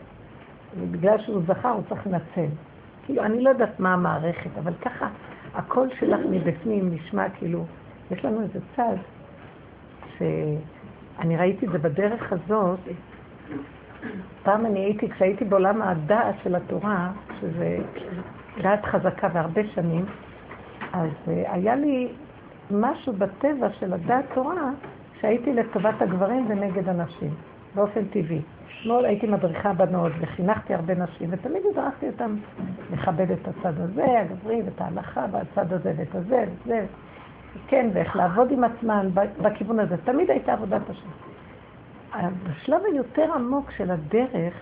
ובגלל שהוא זכר הוא צריך לנצל. כאילו, אני לא יודעת מה המערכת, אבל ככה, הקול שלך מבפנים נשמע כאילו, יש לנו איזה צד, שאני ראיתי את זה בדרך הזאת, פעם אני הייתי, כשהייתי בעולם הדעת של התורה, שזה דעת חזקה והרבה שנים, אז אה, היה לי משהו בטבע של הדעת תורה, שהייתי לטובת הגברים ונגד הנשים, באופן טבעי. אתמול הייתי מדריכה בנות וחינכתי הרבה נשים, ותמיד הדרכתי אותן לכבד את הצד הזה, הגברי, ואת ההלכה, והצד הזה ואת הזה ואת זה. כן, ואיך לעבוד עם עצמן בכיוון הזה. תמיד הייתה עבודת השם. בשלב היותר עמוק של הדרך,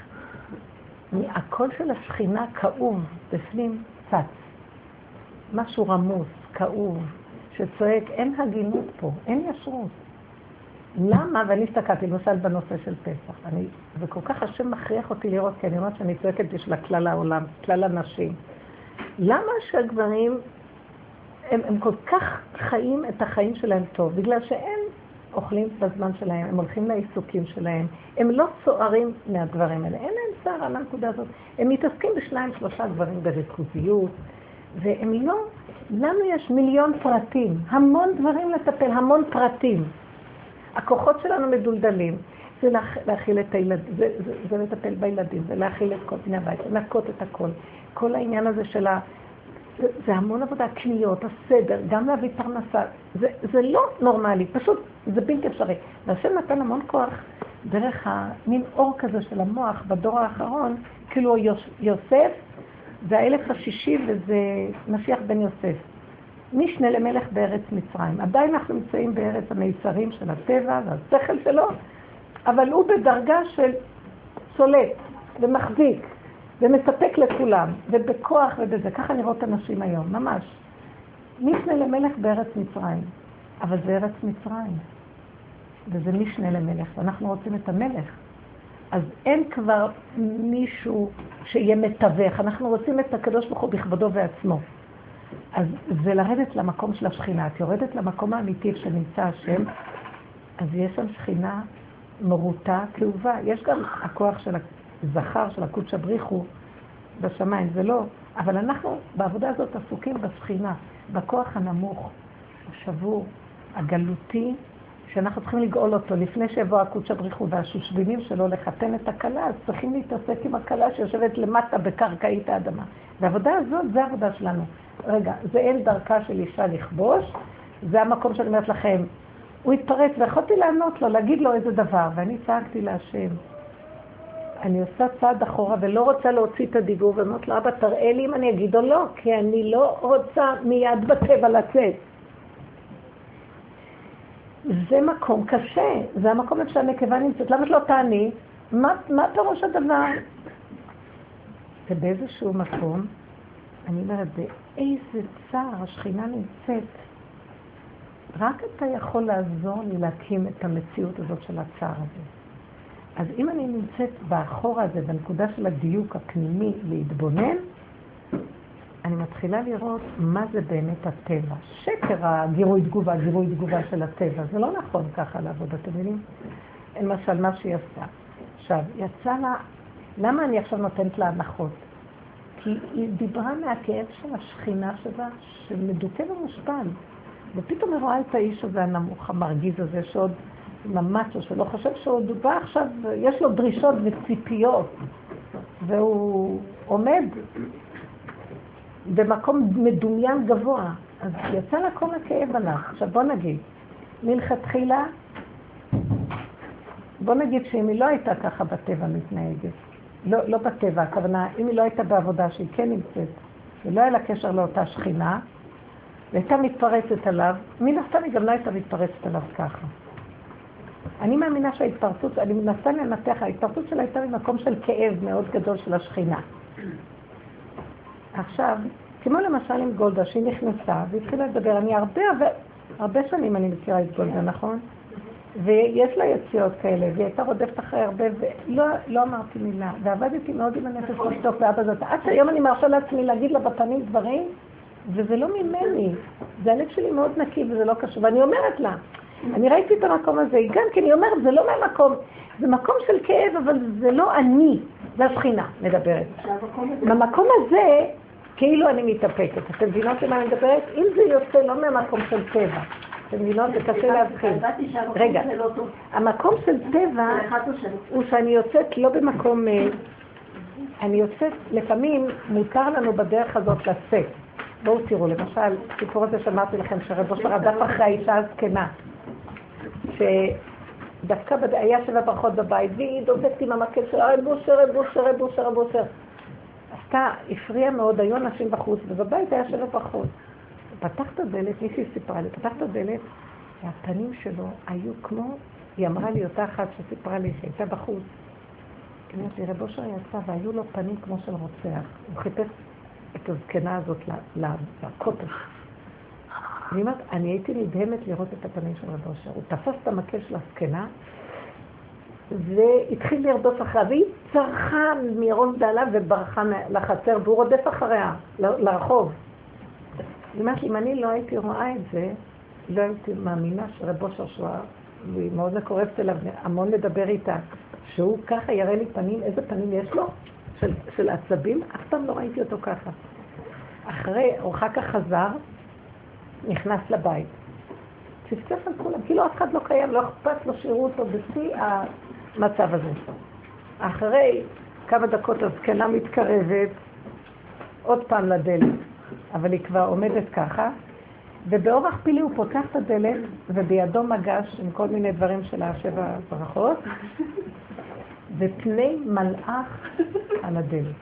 הקול של השכינה כאוב, בפנים צץ. משהו רמוס, כאוב, שצועק, אין הגינות פה, אין ישרות. למה? ואני הסתכלתי, למשל בנושא של פסח. אני, וכל כך השם מכריח אותי לראות, כי אני אומרת שאני צועקת בשביל כלל העולם, כלל הנשים. למה שהגברים, הם, הם כל כך חיים את החיים שלהם טוב? בגלל שהם אוכלים בזמן שלהם, הם הולכים לעיסוקים שלהם, הם לא צוערים מהדברים האלה, אין להם צער על הנקודה הזאת. הם מתעסקים בשניים, שלושה גברים בריכוזיות, והם לא, לנו יש מיליון פרטים, המון דברים לטפל, המון פרטים. הכוחות שלנו מדולדלים. זה להכ... להכיל את הילדים, זה, זה, זה לטפל בילדים, זה להכיל את כל בני הבית, לנקות את הכל. כל העניין הזה של ה... זה, זה המון עבודה, קניות, הסדר, גם להביא פרנסה. זה, זה לא נורמלי, פשוט זה בלתי אפשרי. והשם נתן המון כוח דרך המין אור כזה של המוח בדור האחרון, כאילו יוס, יוסף זה האלף השישי וזה משיח בן יוסף. משנה למלך בארץ מצרים. עדיין אנחנו נמצאים בארץ המיצרים של הטבע והשכל שלו, אבל הוא בדרגה של צולט ומחזיק ומספק לכולם, ובכוח ובזה. ככה נראות הנשים היום, ממש. משנה למלך בארץ מצרים. אבל זה ארץ מצרים, וזה משנה למלך, ואנחנו רוצים את המלך. אז אין כבר מישהו שיהיה מתווך, אנחנו רוצים את הקדוש ברוך הוא בכבודו ועצמו. אז זה לרדת למקום של השכינה. את יורדת למקום האמיתי שנמצא השם, אז יש שם שכינה מרוטה, כאובה. יש גם הכוח של הזכר, של הקודש הבריחו בשמיים, זה לא. אבל אנחנו בעבודה הזאת עסוקים בשכינה, בכוח הנמוך, השבור, הגלותי, שאנחנו צריכים לגאול אותו. לפני שיבוא הקודש הבריחו והשושבינים שלו לחתן את הכלה, אז צריכים להתעסק עם הכלה שיושבת למטה בקרקעית האדמה. והעבודה הזאת, זה העבודה שלנו. רגע, זה אין דרכה של אישה לכבוש, זה המקום שאני אומרת לכם. הוא התפרץ, ויכולתי לענות לו, להגיד לו איזה דבר, ואני צעקתי להשם. אני עושה צעד אחורה ולא רוצה להוציא את הדיבור, ואומרת לו, אבא, תראה לי אם אני אגיד או לא, כי אני לא רוצה מיד בטבע לצאת. זה מקום קשה, זה המקום איפה שהנקבה נמצאת. למה שלא תעני? מה, מה פירוש הדבר? ובאיזשהו מקום, אני אומרת, באיזה צער השכינה נמצאת. רק אתה יכול לעזור לי להקים את המציאות הזאת של הצער הזה. אז אם אני נמצאת באחור הזה, בנקודה של הדיוק הפנימי להתבונן, אני מתחילה לראות מה זה באמת הטבע. שקר הגירוי תגובה, גירוי תגובה של הטבע. זה לא נכון ככה לעבוד, אתם מבינים? למשל, מה שהיא עשתה. עכשיו, יצא לה, למה אני עכשיו נותנת לה הנחות? כי היא דיברה מהכאב של השכינה שלה, שמדוכא ומושפל. ופתאום היא רואה את האיש הזה הנמוך, המרגיז הזה, שעוד ממש, שלא חושב שעוד הוא בא עכשיו, יש לו דרישות וציפיות, והוא עומד במקום מדומיין גבוה. אז יצא לה כל הכאב עליו. עכשיו בוא נגיד, מלכתחילה, בוא נגיד שאם היא לא הייתה ככה בטבע מתנהגת, לא, לא בטבע, הכוונה, אם היא לא הייתה בעבודה שהיא כן נמצאת, ולא היה לה קשר לאותה שכינה, והייתה מתפרצת עליו, מן הסתם היא גם לא הייתה מתפרצת עליו ככה. אני מאמינה שההתפרצות, אני מנסה לנתח, ההתפרצות שלה הייתה ממקום של כאב מאוד גדול של השכינה. עכשיו, כמו למשל עם גולדה, שהיא נכנסה והתחילה לדבר, אני הרבה, הרבה, הרבה שנים אני מכירה את גולדה, נכון? ויש לה יציאות כאלה, והיא הייתה רודפת אחרי הרבה, ולא לא אמרתי מילה, ועבדתי מאוד עם הנפש לשתוק ואבא זאת. עד שהיום אני מרשה לעצמי להגיד לה בפנים דברים, וזה לא ממני, זה הלב שלי מאוד נקי וזה לא קשור, ואני אומרת לה, אני ראיתי את המקום הזה, גם כי אני אומרת, זה לא מהמקום, זה מקום של כאב, אבל זה לא אני, זה השכינה מדברת. במקום הזה, כאילו אני מתאפקת. אתם מבינות למה אני מדברת? אם זה יוצא לא מהמקום של טבע, אתם מבינות? זה קשה להבחין. רגע, לא המקום של טבע הוא שאני יוצאת לא במקום... אה, אני יוצאת, לפעמים מותר לנו בדרך הזאת לצאת. בואו תראו, למשל, סיפור הזה שאמרתי לכם, שרב אושר רדף אחרי האישה הזקנה, שדווקא היה שבע ברכות בבית, והיא דופקת עם המקל שלה, רב אושר, רב אושר, רב אושר, רב אושר. עשתה, הפריעה מאוד, היו אנשים בחוץ, ובבית היה שבע ברכות. פתח את הדלת, מישהי סיפרה לי, פתח את הדלת, והפנים שלו היו כמו, היא אמרה לי, אותה אחת שסיפרה לי שהייתה בחוץ. היא אומרת לי, רב אושר יצא והיו לו פנים כמו של רוצח. הוא חיפש את הזקנה הזאת אותה. אני אומרת, אני הייתי נדהמת לראות את הפנים של רב אושר. הוא תפס את המקל של הזקנה, והתחיל לרדוף אחריה, והיא צרחה מרוב דלה וברחה לחצר, והוא רודף אחריה, לרחוב. היא אומרת לי, אם אני לא הייתי רואה את זה, לא הייתי מאמינה שרב אושר שואה, והיא מאוד מקורבת אליו, המון לדבר איתה, שהוא ככה יראה לי פנים, איזה פנים יש לו? של, של עצבים, אף פעם לא ראיתי אותו ככה. אחרי, או אחר כך חזר, נכנס לבית. צפצף על כולם, כאילו אף אחד לא קיים, לא אכפת לו שיראו אותו בשיא המצב הזה. אחרי כמה דקות הזקנה מתקרבת עוד פעם לדלת, אבל היא כבר עומדת ככה, ובאורח פילי הוא פותח את הדלת, ובידו מגש עם כל מיני דברים של השבע ברכות, ופני מלאך על הדלת.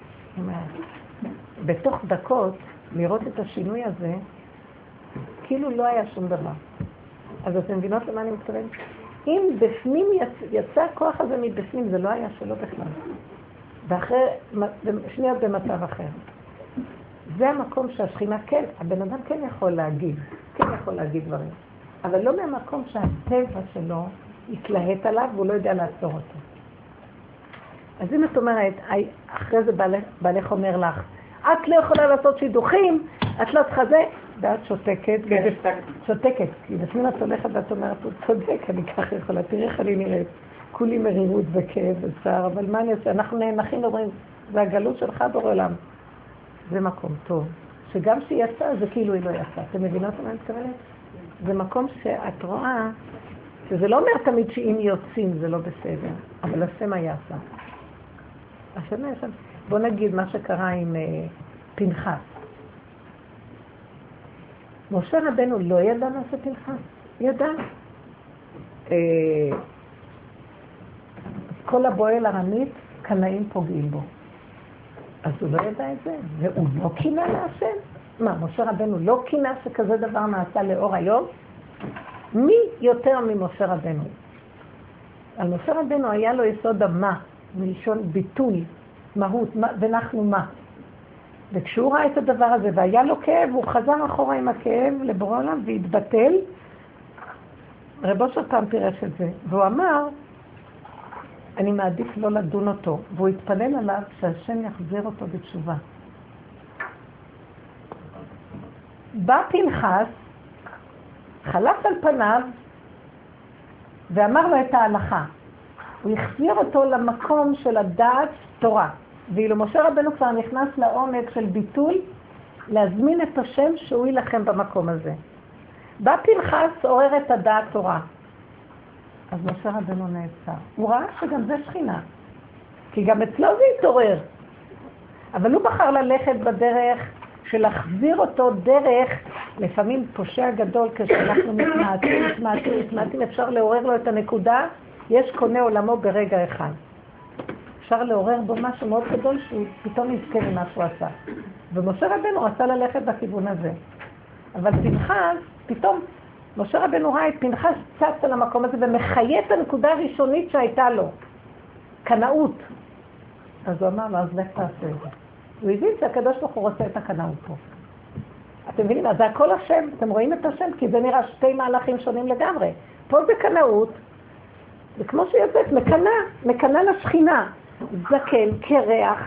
בתוך דקות, לראות את השינוי הזה, כאילו לא היה שום דבר. אז אתם מבינות למה אני מתכוונת? אם בפנים יצ... יצא הכוח הזה מבפנים, זה לא היה שלו בכלל. ואחרי, שניות במצב אחר. זה המקום שהשכינה כן, הבן אדם כן יכול להגיד, כן יכול להגיד דברים, אבל לא מהמקום שהטבע שלו התלהט עליו והוא לא יודע לעצור אותו. אז אם את אומרת, אחרי זה בעלך אומר לך, את לא יכולה לעשות שידוכים, את לא צריכה זה, ואת שותקת, כן, שותקת, כי לפעמים את הולכת ואת אומרת, הוא צודק, אני ככה יכולה, תראי איך אני נראית, כולי מרירות וכאב וצער, אבל מה אני אעשה, אנחנו נאנחים ואומרים, זה הגלות שלך בורא עולם. זה מקום טוב, שגם שהיא יצאה, זה כאילו היא לא יצאה. אתם מבינות מה אני מתכוונת? זה מקום שאת רואה, שזה לא אומר תמיד שאם יוצאים זה לא בסדר, אבל השם היה שם. השם שם. בוא נגיד מה שקרה עם uh, פנחס. משה רבנו לא ידע מה זה פנחס? ידע. Uh, כל הבועל ארמית, קנאים פוגעים בו. אז הוא לא ידע את זה, והוא לא קינה להשם. מה, משה רבנו לא קינה שכזה דבר נעשה לאור היום? מי יותר ממשה רבנו? על משה רבנו היה לו יסוד המה, מלשון ביטוי, מהות, מה, ואנחנו מה. וכשהוא ראה את הדבר הזה והיה לו כאב, הוא חזר אחורה עם הכאב לבורא עולם והתבטל. רב אושר פעם פירש את זה, והוא אמר, אני מעדיף לא לדון אותו, והוא התפלל עליו שהשם יחזיר אותו בתשובה. בא פנחס, חלף על פניו ואמר לו את ההלכה. הוא החזיר אותו למקום של הדעת תורה. ואילו משה רבנו כבר נכנס לעומק של ביטול, להזמין את השם שהוא יילחם במקום הזה. בא פנחס, עורר את הדעת תורה. אז משה רבנו נעצר. הוא ראה שגם זה שכינה, כי גם אצלו זה התעורר. אבל הוא בחר ללכת בדרך של להחזיר אותו דרך, לפעמים פושע גדול, כשאנחנו מתמעטים, מתמעטים, מתמעטים, אפשר לעורר לו את הנקודה, יש קונה עולמו ברגע אחד. אפשר לעורר בו משהו מאוד גדול שהוא פתאום יזכה ממה שהוא עשה. ומשה רבנו רצה ללכת בכיוון הזה. אבל פנחס, פתאום משה רבנו ראה את פנחס צץ על המקום הזה ומחיה את הנקודה הראשונית שהייתה לו, קנאות. אז הוא אמר לו, אז לך תעשה את זה. הוא הבין שהקדוש ברוך הוא רוצה את הקנאות פה. אתם מבינים? אז זה הכל השם, אתם רואים את השם? כי זה נראה שתי מהלכים שונים לגמרי. פה זה קנאות, וכמו שיוצאת, מקנה, מקנה לשכינה. זקן, קרח,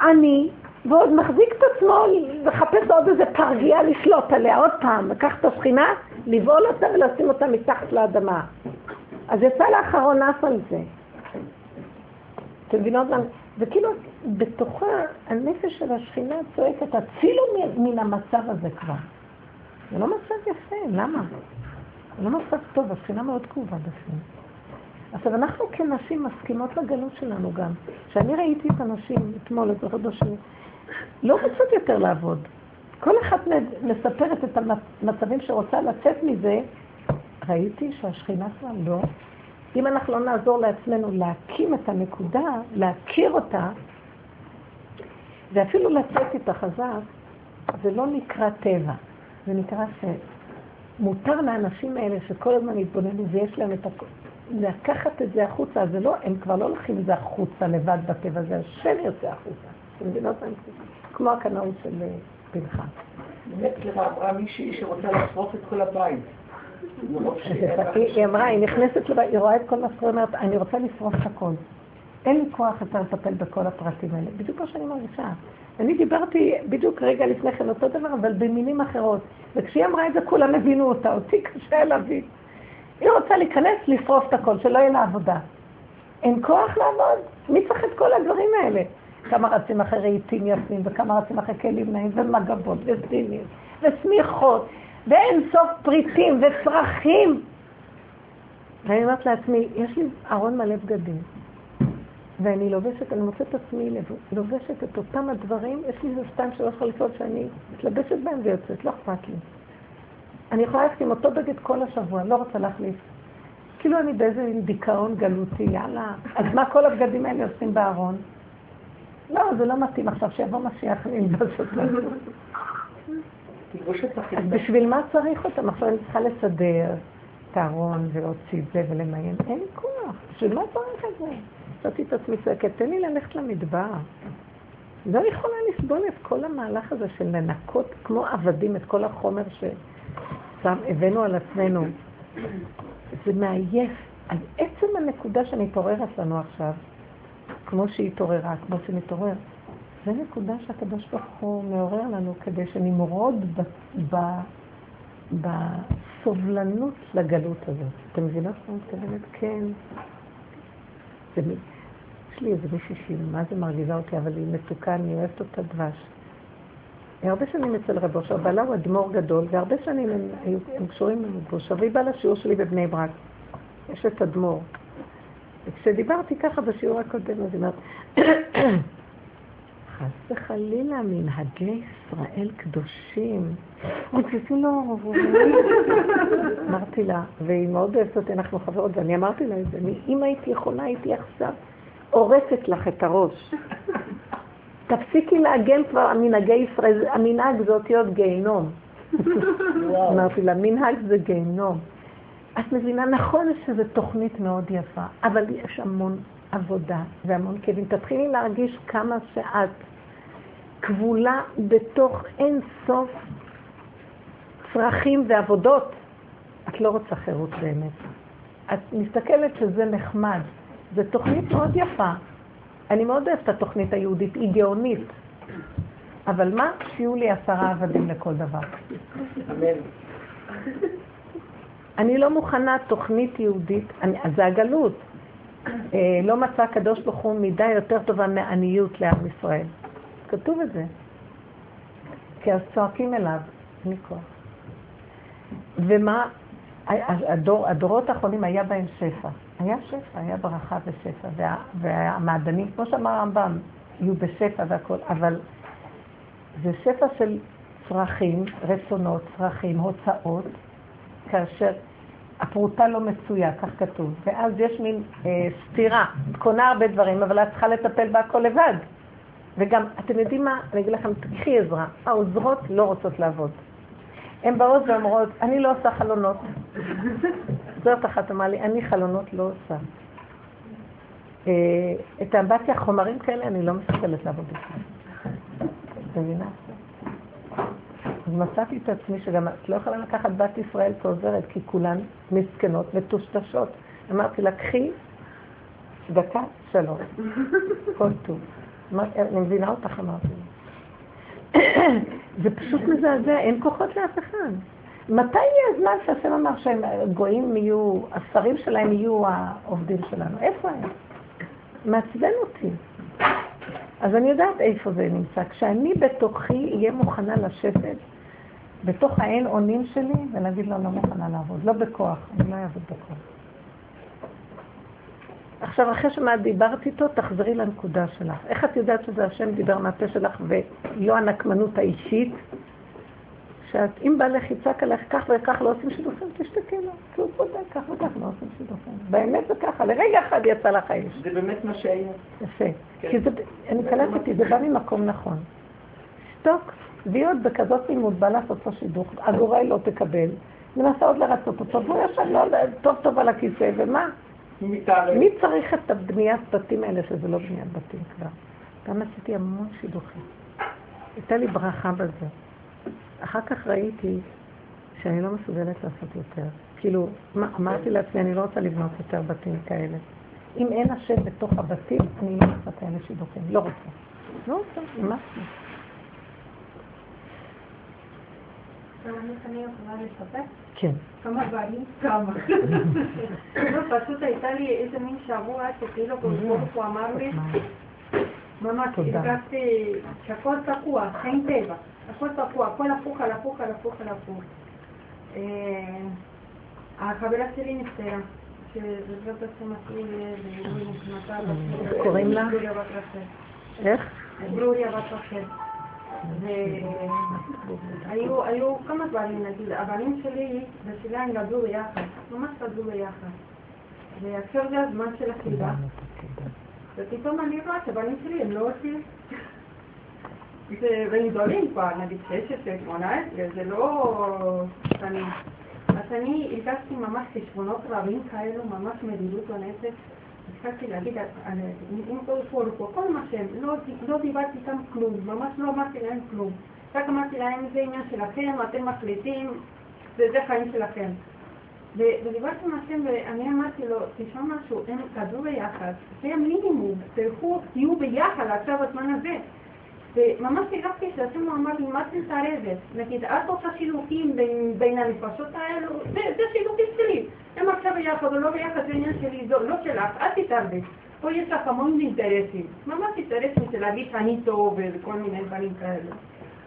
עני, ועוד מחזיק את עצמו לחפש עוד איזה פרגייה לשלוט עליה, עוד פעם, לקח את השכינה, לבעול אותה ולשים אותה מתחת לאדמה. אז יצא לאחרון אף על זה. אתם מבינות מה? וכאילו, בתוכה הנפש של השכינה צועקת, הצילו מן המצב הזה כבר. זה לא מצב יפה, למה? זה לא מצב טוב, השכינה מאוד כאובה בפנים. עכשיו, אנחנו כנשים מסכימות לגלות שלנו גם. כשאני ראיתי את הנשים אתמול, את החודשים, לא רוצות יותר לעבוד. כל אחת מספרת את המצבים שרוצה לצאת מזה. ראיתי שהשכינה כבר לא. אם אנחנו לא נעזור לעצמנו להקים את הנקודה, להכיר אותה, ואפילו לצאת איתה חזק, זה לא נקרא טבע, זה נקרא שמותר לאנשים האלה שכל הזמן יתבוננו ויש להם את הכול. לקחת את זה החוצה, זה לא, הם כבר לא לוקחים את זה החוצה לבד בטבע, זה השם יוצא החוצה. אתם מבינות מה כמו הקנאות של אה, פנחס. באמת, סליחה, אמרה מישהי שרוצה לשרוף את כל הבית. היא אמרה, היא נכנסת לבית, היא רואה את כל מה שקורה, אומרת, אני רוצה לשרוף את הכל. אין לי כוח יותר לטפל בכל הפרטים האלה. בדיוק כמו שאני מרגישה. אני דיברתי בדיוק רגע לפני כן אותו דבר, אבל במילים אחרות. וכשהיא אמרה את זה, כולם הבינו אותה, אותי קשה להבין. היא רוצה להיכנס, לשרוף את הכל, שלא יהיה לה עבודה. אין כוח לעבוד? מי צריך את כל הדברים האלה? כמה רצים אחרי רהיטים יפים, וכמה רצים אחרי כלים נעים, ומגבות, וסדינים, ושמיכות, ואין סוף פריטים וצרכים. ואני אומרת לעצמי, יש לי ארון מלא בגדים, ואני לובשת, אני מוצאת את עצמי לובשת את אותם הדברים, יש לי איזה שתיים שלוש חליפות שאני מתלבשת בהן ויוצאת, לא אכפת לי. אני יכולה ללכת עם אותו בגד כל השבוע, לא רוצה להחליף. כאילו אני באיזה דיכאון גלותי, יאללה. אז מה כל הבגדים האלה עושים בארון? לא, זה לא מתאים עכשיו, שיבוא משיח וילבש אותנו. אז. בשביל מה צריך אותם? עכשיו אני צריכה לסדר את הארון ולהוציא את זה ולמיין. אין לי כוח. בשביל מה צריך את זה? מצאתי את עצמי צועקת, תן לי ללכת למדבר. לא יכולה לסבול את כל המהלך הזה של לנקות כמו עבדים את כל החומר שהבאנו על עצמנו. זה מעייף. אז עצם הנקודה שמתעוררת לנו עכשיו, כמו שהיא התעוררה, כמו שנתעורר, זה נקודה שהקדוש ברוך הוא מעורר לנו כדי שנמרוד בסובלנות לגלות הזאת. אתם מבינות מה מתכוונת? כן. יש לי איזה מישהי שהיא, מה זה מרגיזה אותי, אבל היא מתוקה, אני אוהבת אותה דבש. הרבה שנים אצל רב אושר, בעלה הוא אדמו"ר גדול, והרבה שנים הם, היו, הם קשורים עם רב אושר, והיא באה לשיעור שלי בבני ברק. יש את אדמו"ר. וכשדיברתי ככה בשיעור הקודם, אז היא אומרת, *coughs* חס וחלילה, מנהגי ישראל קדושים. רציתי לו, *laughs* אמרתי לה, והיא מאוד אוהבת אותי, אנחנו חברות, ואני אמרתי לה את זה, אם הייתי יכולה, הייתי עכשיו הורסת לך את הראש. תפסיקי להגן כבר על מנהגי ישראל, המנהג זה אותיות גיהנום. *laughs* אמרתי לה, מנהג זה גיהנום. את מבינה, נכון שזו תוכנית מאוד יפה, אבל יש המון עבודה והמון כאבים. תתחילי להרגיש כמה שאת כבולה בתוך אין סוף צרכים ועבודות. את לא רוצה חירות באמת. את מסתכלת שזה נחמד. זו תוכנית מאוד יפה. אני מאוד אוהבת את התוכנית היהודית, היא גאונית. אבל מה? שיהיו לי עשרה עבדים לכל דבר. אמן. אני לא מוכנה תוכנית יהודית, אני, אז זה הגלות. אה, לא מצא הקדוש ברוך הוא מידה יותר טובה מעניות לעם ישראל. כתוב את זה. כי אז צועקים אליו, אין לי כוח. ומה, הדור, הדורות האחרונים היה בהם שפע. היה שפע, היה ברכה ושפע, וה, והמעדנים, כמו שאמר הרמב"ם, יהיו בשפע והכל, אבל זה שפע של צרכים, רצונות, צרכים, הוצאות, כאשר הפרוטה לא מצויה, כך כתוב. ואז יש מין אה, סתירה, את קונה הרבה דברים, אבל את צריכה לטפל בהכל לבד. וגם, אתם יודעים מה? אני אגיד לכם, תקחי עזרה. העוזרות לא רוצות לעבוד. הן באות ואומרות, אני לא עושה חלונות. זאת אחת אמרה לי, אני חלונות לא עושה. אה, את האמבטיה, חומרים כאלה, אני לא מסוגלת לעבוד איתם. את מבינה? אז מצאתי את עצמי שגם את לא יכולה לקחת בת ישראל כעוזרת, כי כולן מסכנות מטושטשות. אמרתי לה, קחי דקה, שלום. כל טוב. אני מבינה אותך, אמרתי לה. *coughs* זה פשוט מזעזע, אין כוחות לאף אחד. מתי יהיה הזמן שהשם אמר שהגויים יהיו, השרים שלהם יהיו העובדים שלנו? איפה הם? מעצבן אותי. אז אני יודעת איפה זה נמצא. כשאני בתוכי אהיה מוכנה לשבת בתוך האין אונים שלי ולהגיד לו, לא מוכנה לעבוד, לא בכוח, אני לא אעבוד בכוח. עכשיו, אחרי שמה דיברת איתו, תחזרי לנקודה שלך. איך את יודעת שזה השם דיבר מהפה שלך ולא הנקמנות האישית? שאת, אם בעלך יצעק עליך כך וכך לא עושים שידוכים, תשתקי לו. כי הוא צודק, כך וכך לא עושים שידוכים. באמת זה ככה, לרגע אחד יצא לך האש. זה באמת מה שהיה. יפה. כי זה, אני קלטתי, זה בא ממקום נכון. שתוק, עוד בכזאת לימוד בא לעשות פה שידוך, הגורל לא תקבל, מנסה עוד לרצות אותו, והוא ישב לו טוב טוב על הכיסא, ומה? מי צריך את הבניית בתים האלה, שזה לא בניית בתים כבר? גם עשיתי המון שידוכים. הייתה לי ברכה בזה. אחר כך ראיתי שאני לא מסוגלת לעשות יותר. כאילו, מה, אמרתי לעצמי, אני לא רוצה לבנות יותר בתים כאלה. אם אין השם בתוך הבתים, אני לא רוצה כאלה שידוכים. לא רוצה. לא רוצה, ממש לא. אני יכולה לספר? כן. כמה דברים? כמה. *laughs* לא, פשוט הייתה לי איזה מין שבוע שכאילו ברוך הוא אמר לי, ממש. הרגשתי שהכל תקוע, אין טבע, הכל תקוע, הכל הפוך על הפוך על הפוך על הפוך. אה, החברה שלי נפטרה. איך קוראים לה? איך? ברוריה בת רחל. והיו היו כמה דברים, נגיד, הבנים שלי ושלה הם גדלו ביחד, ממש גדלו ביחד. ועכשיו זה הזמן של החיבה, ופתאום אני רואה שהבנים שלי הם לא עושים. בגדולים כבר, נגיד 16, 18, זה לא קטנים. אז אני הרגשתי ממש חשבונות רבים כאלו, ממש מדידות בנפש. התחלתי להגיד, על- עם פורקו, כל מה שהם, לא, לא דיברתי איתם כלום, ממש לא אמרתי להם כלום. רק אמרתי להם, זה עניין שלכם, אתם מחליטים, וזה חיים שלכם. ודיברתי עם השם ואני אמרתי לו, תשמע משהו, הם גדלו ביחד, זה המינימום, תלכו, תהיו ביחד עכשיו בזמן הזה. וממש הרגשתי שהשם הוא אמר לי, מה את מתערבת? נגיד, את עושה שילוקים בין, בין הנפשות האלו, זה, זה שילוקים שלי. הם עכשיו ביחד או לא ביחד, זה עניין שלי, זה לא שלך, אל תתערבי. פה יש לך המון אינטרסים, ממש אינטרסים של להגיד שאני טוב וכל מיני דברים כאלה.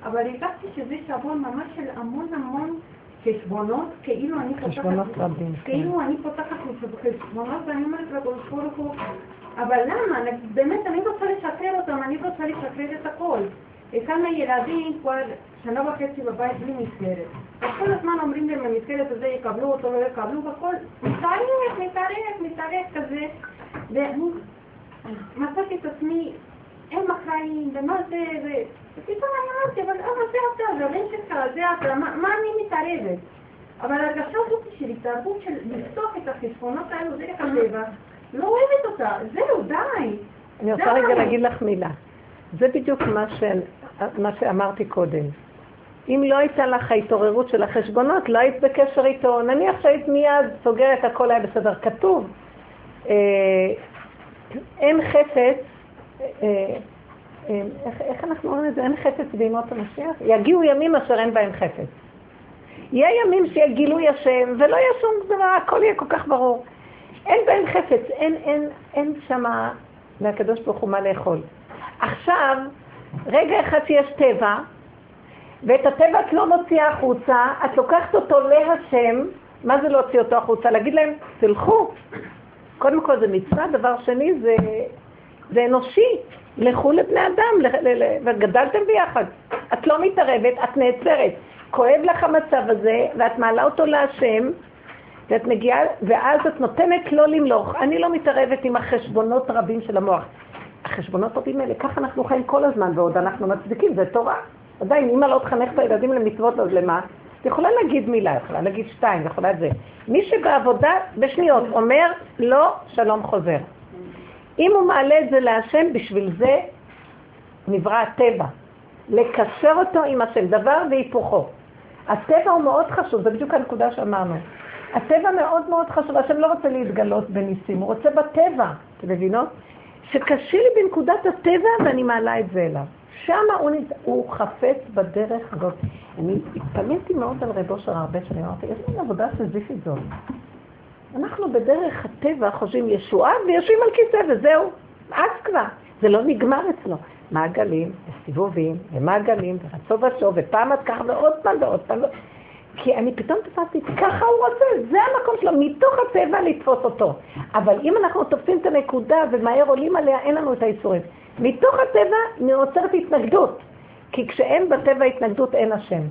אבל הרגשתי שזה שבוע ממש של המון המון חשבונות, כאילו אני פותחת... חשבונות רבים, כן. כאילו אני פותחת חשבונות ואני אומרת לקדוש ברוך הוא, אבל למה? באמת אני רוצה לשחרר אותם, אני רוצה לשחרר את הכל. כמה ילדים כבר שנה וחצי בבית בלי מסגרת. אז כל הזמן אומרים להם במסגרת הזה יקבלו אותו, לא יקבלו, והכל מתארך, מתארך, מתארך כזה. ואני מצאתי את עצמי, הם אחראים, ומה זה, ו... ופתאום אני אמרתי, אבל אבא זה אתה, זה הבן שלך, זה אתה, מה, אני מתערבת? אבל ההרגשה הזאת של התערבות של לפתוח את החשבונות האלו דרך הטבע, לא אוהבת אותה, זהו, די. אני רוצה. רגע להגיד לך מילה. זה בדיוק מה, ש... מה שאמרתי קודם. אם לא הייתה לך ההתעוררות של החשבונות, לא היית בקשר איתו. נניח שהיית מיד סוגרת, הכל היה בסדר. כתוב, אה, אין חפץ, אה, אה, איך, איך אנחנו אומרים את זה? אין חפץ בימות המשיח? יגיעו ימים אשר אין בהם חפץ. יהיה ימים שיהיה גילוי השם, ולא יהיה שום דבר, הכל יהיה כל כך ברור. אין בהם חפץ, אין, אין, אין שמה לקדוש ברוך הוא מה לאכול. עכשיו, רגע אחד שיש טבע, ואת הטבע את לא מוציאה החוצה, את לוקחת אותו להשם, מה זה להוציא אותו החוצה? להגיד להם, תלכו. קודם כל זה מצווה, דבר שני זה, זה אנושי. לכו לבני אדם, ל, ל, ל, וגדלתם ביחד. את לא מתערבת, את נעצרת. כואב לך המצב הזה, ואת מעלה אותו להשם, ואת מגיעה, ואז את נותנת לו למלוך. אני לא מתערבת עם החשבונות רבים של המוח. החשבונות רבים האלה, ככה אנחנו חיים כל הזמן, ועוד אנחנו מצדיקים, זה תורה. עדיין, אמא לא תחנך את הילדים למצוות, אז למה? את יכולה להגיד מילה, יכולה להגיד שתיים, יכולה את זה. מי שבעבודה, בשניות, אומר, לא, שלום חוזר. אם הוא מעלה את זה להשם, בשביל זה נברא הטבע. לקשר אותו עם השם, דבר והיפוכו. הטבע הוא מאוד חשוב, זה בדיוק הנקודה שאמרנו. הטבע מאוד מאוד חשוב, השם לא רוצה להתגלות בניסים, הוא רוצה בטבע, אתם מבינות? שקשה לי בנקודת הטבע ואני מעלה את זה אליו. שם הוא, נת... הוא חפץ בדרך הזאת. אני התפלאתי מאוד על רבו של הרבה שנים, אמרתי, איזה מין עבודה סזיפית זאת. אנחנו בדרך הטבע חושבים ישועה ויושבים על כיסא וזהו, אז כבר. זה לא נגמר אצלו. מעגלים, וסיבובים, ומעגלים, ורצו ושוב, ופעם עד ככה, ועוד פעם ועוד פעם. כי אני פתאום תפסתי, ככה הוא רוצה, זה המקום שלו, מתוך הטבע לתפוס אותו. אבל אם אנחנו תופסים את הנקודה ומהר עולים עליה, אין לנו את האיסורים. מתוך הטבע נוצרת התנגדות. כי כשאין בטבע התנגדות, אין השם.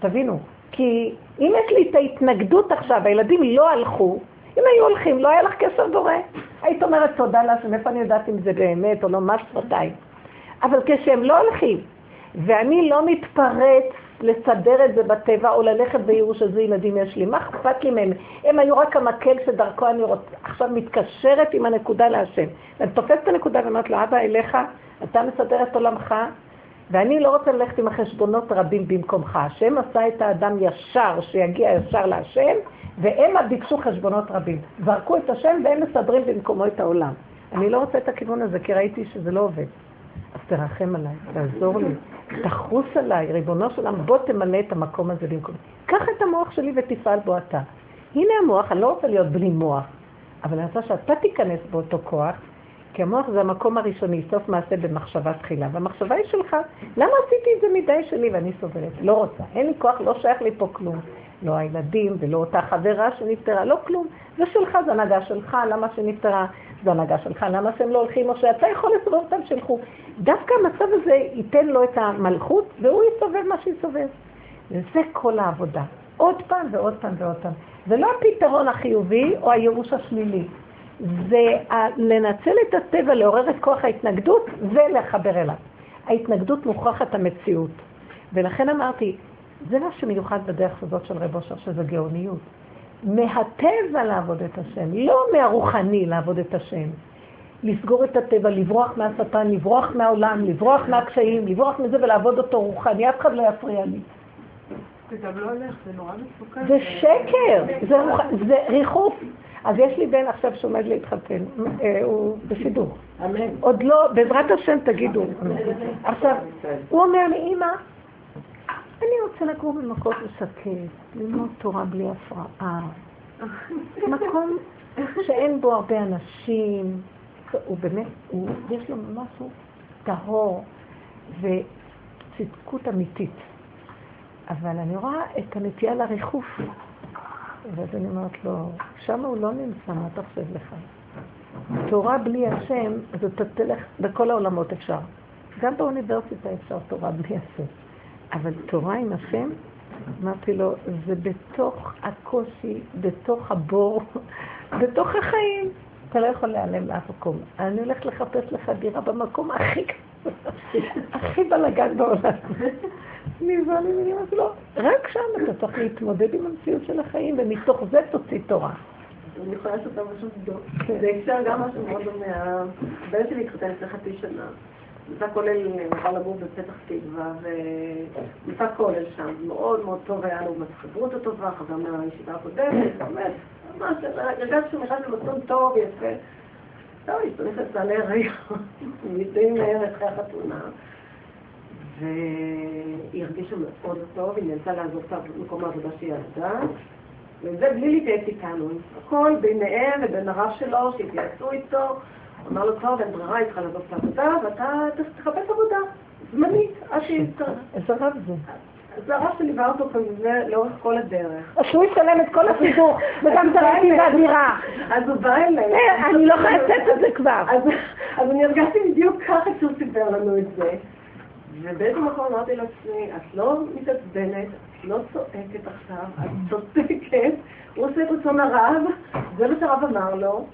תבינו. כי אם יש לי את ההתנגדות עכשיו, הילדים לא הלכו, אם היו הולכים, לא היה לך קשר בורא. היית אומרת תודה להשם, איפה אני יודעת אם זה באמת או לא, מה שפתיי. אבל כשהם לא הולכים, ואני לא מתפרץ לסדר את זה בטבע או ללכת בייאוש איזה ילדים יש לי, מה אכפת לי מהם? הם היו רק המקל שדרכו אני רוצ... עכשיו מתקשרת עם הנקודה להשם. ואני תופסת את הנקודה ואומרת לו, אבא אליך, אתה מסדר את עולמך, ואני לא רוצה ללכת עם החשבונות רבים במקומך. השם עשה את האדם ישר, שיגיע ישר להשם, והם ביקשו חשבונות רבים. זרקו את השם והם מסדרים במקומו את העולם. אני לא רוצה את הכיוון הזה, כי ראיתי שזה לא עובד. אז תרחם עליי, תעזור לי, תחוס עליי, ריבונו של עולם, בוא תמלא את המקום הזה במקום. קח את המוח שלי ותפעל בו אתה. הנה המוח, אני לא רוצה להיות בלי מוח, אבל אני רוצה שאתה תיכנס באותו כוח, כי המוח זה המקום הראשוני, סוף מעשה במחשבה תחילה, והמחשבה היא שלך. למה עשיתי את זה מדי שלי ואני סובלת? לא רוצה, אין לי כוח, לא שייך לי פה כלום. לא הילדים ולא אותה חברה שנפטרה, לא כלום. זה שלך, זה הנהגה שלך, למה שנפטרה, זה הנהגה שלך, למה שהם לא הולכים, או שאתה יכול לסובב אותם שילכו. דווקא המצב הזה ייתן לו את המלכות, והוא יסובב מה שיסובב. וזה כל העבודה. עוד פעם ועוד פעם ועוד פעם. זה לא הפתרון החיובי או הייאוש השלילי. זה לנצל את הטבע, לעורר את כוח ההתנגדות ולחבר אליו. ההתנגדות מוכרחת המציאות. ולכן אמרתי, זה מה שמיוחד בדרך הזאת של רב אושר, שזה גאוניות. מהטבע לעבוד את השם, לא מהרוחני לעבוד את השם. לסגור את הטבע, לברוח מהשטן, לברוח מהעולם, לברוח מהקשיים, לברוח מזה ולעבוד אותו רוחני, אף אחד לא יפריע לי. זה גם לא הולך, זה נורא מסוכן. זה שקר, זה, רוח... זה ריחוף. אז יש לי בן עכשיו שעומד להתחתן, אה, הוא בשידור. אמן. עוד לא, בעזרת השם תגידו. עכשיו, הוא אומר לי, אמא, אני רוצה לגור במקום שקט, ללמוד תורה בלי הפרעה. מקום שאין בו הרבה אנשים, הוא באמת, הוא, יש לו משהו טהור וצדקות אמיתית. אבל אני רואה את הנטייה לריחוף. ואז אני אומרת לו, שם הוא לא נמצא, מה אתה חושב לך? תורה בלי השם, אז אתה תלך, בכל העולמות אפשר. גם באוניברסיטה אפשר תורה בלי השם. אבל תורה עם השם, אמרתי לו, זה בתוך הקושי, בתוך הבור, *laughs* בתוך החיים. אתה לא יכול להיעלם לאף מקום. אני הולכת לחפש לך דירה במקום הכי הכי בלגן בעולם. לי ואני אומרת לו, רק שם אתה צריך להתמודד עם המציאות של החיים, ומתוך זה תוציא תורה. אני יכולה לעשות אותה משהו גדול. זה אפשר גם משהו מאוד דומה. הבן שלי התחתן לפני חצי שנה. ניסה כולל, נוכל לגור בפתח תקווה, וניסה כולל שם. מאוד מאוד טוב היה לו חברות הטובה, חזר מהישיבה הקודמת, באמת, ממש, הרגשתי שהוא נכנס למקום טוב, יפה. טוב, היא לעלי הריון, *laughs* די מהר אחרי החתונה. והיא הרגישה מאוד טוב, היא נאלצה לעזוב את מקום העבודה שהיא עבדה. וזה בלי להתייעץ איתנו, הכל ביניהם ובין הרב שלו, שהתייעצו איתו. אמר לו, טוב, אין ברירה, היא צריכה לעזוב את העבודה, ואתה תחפש עבודה, זמנית, עד שהיא... איזה רב זה? זה הרב שליווה אותו כזה לאורך כל הדרך. אז שהוא ישלם את כל הסידור, *laughs* וגם הרעיון והדירה. אז הוא בא אליי. אה, אני לא יכולה לצאת את זה כבר. אז אני הרגשתי בדיוק ככה כשהוא סיפר לנו את זה. ובאיזה מקום אמרתי לעצמי, את לא מתעצבנת, את לא צועקת עכשיו, את צודקת, הוא עושה את רצון הרב, זה מה שהרב אמר לו.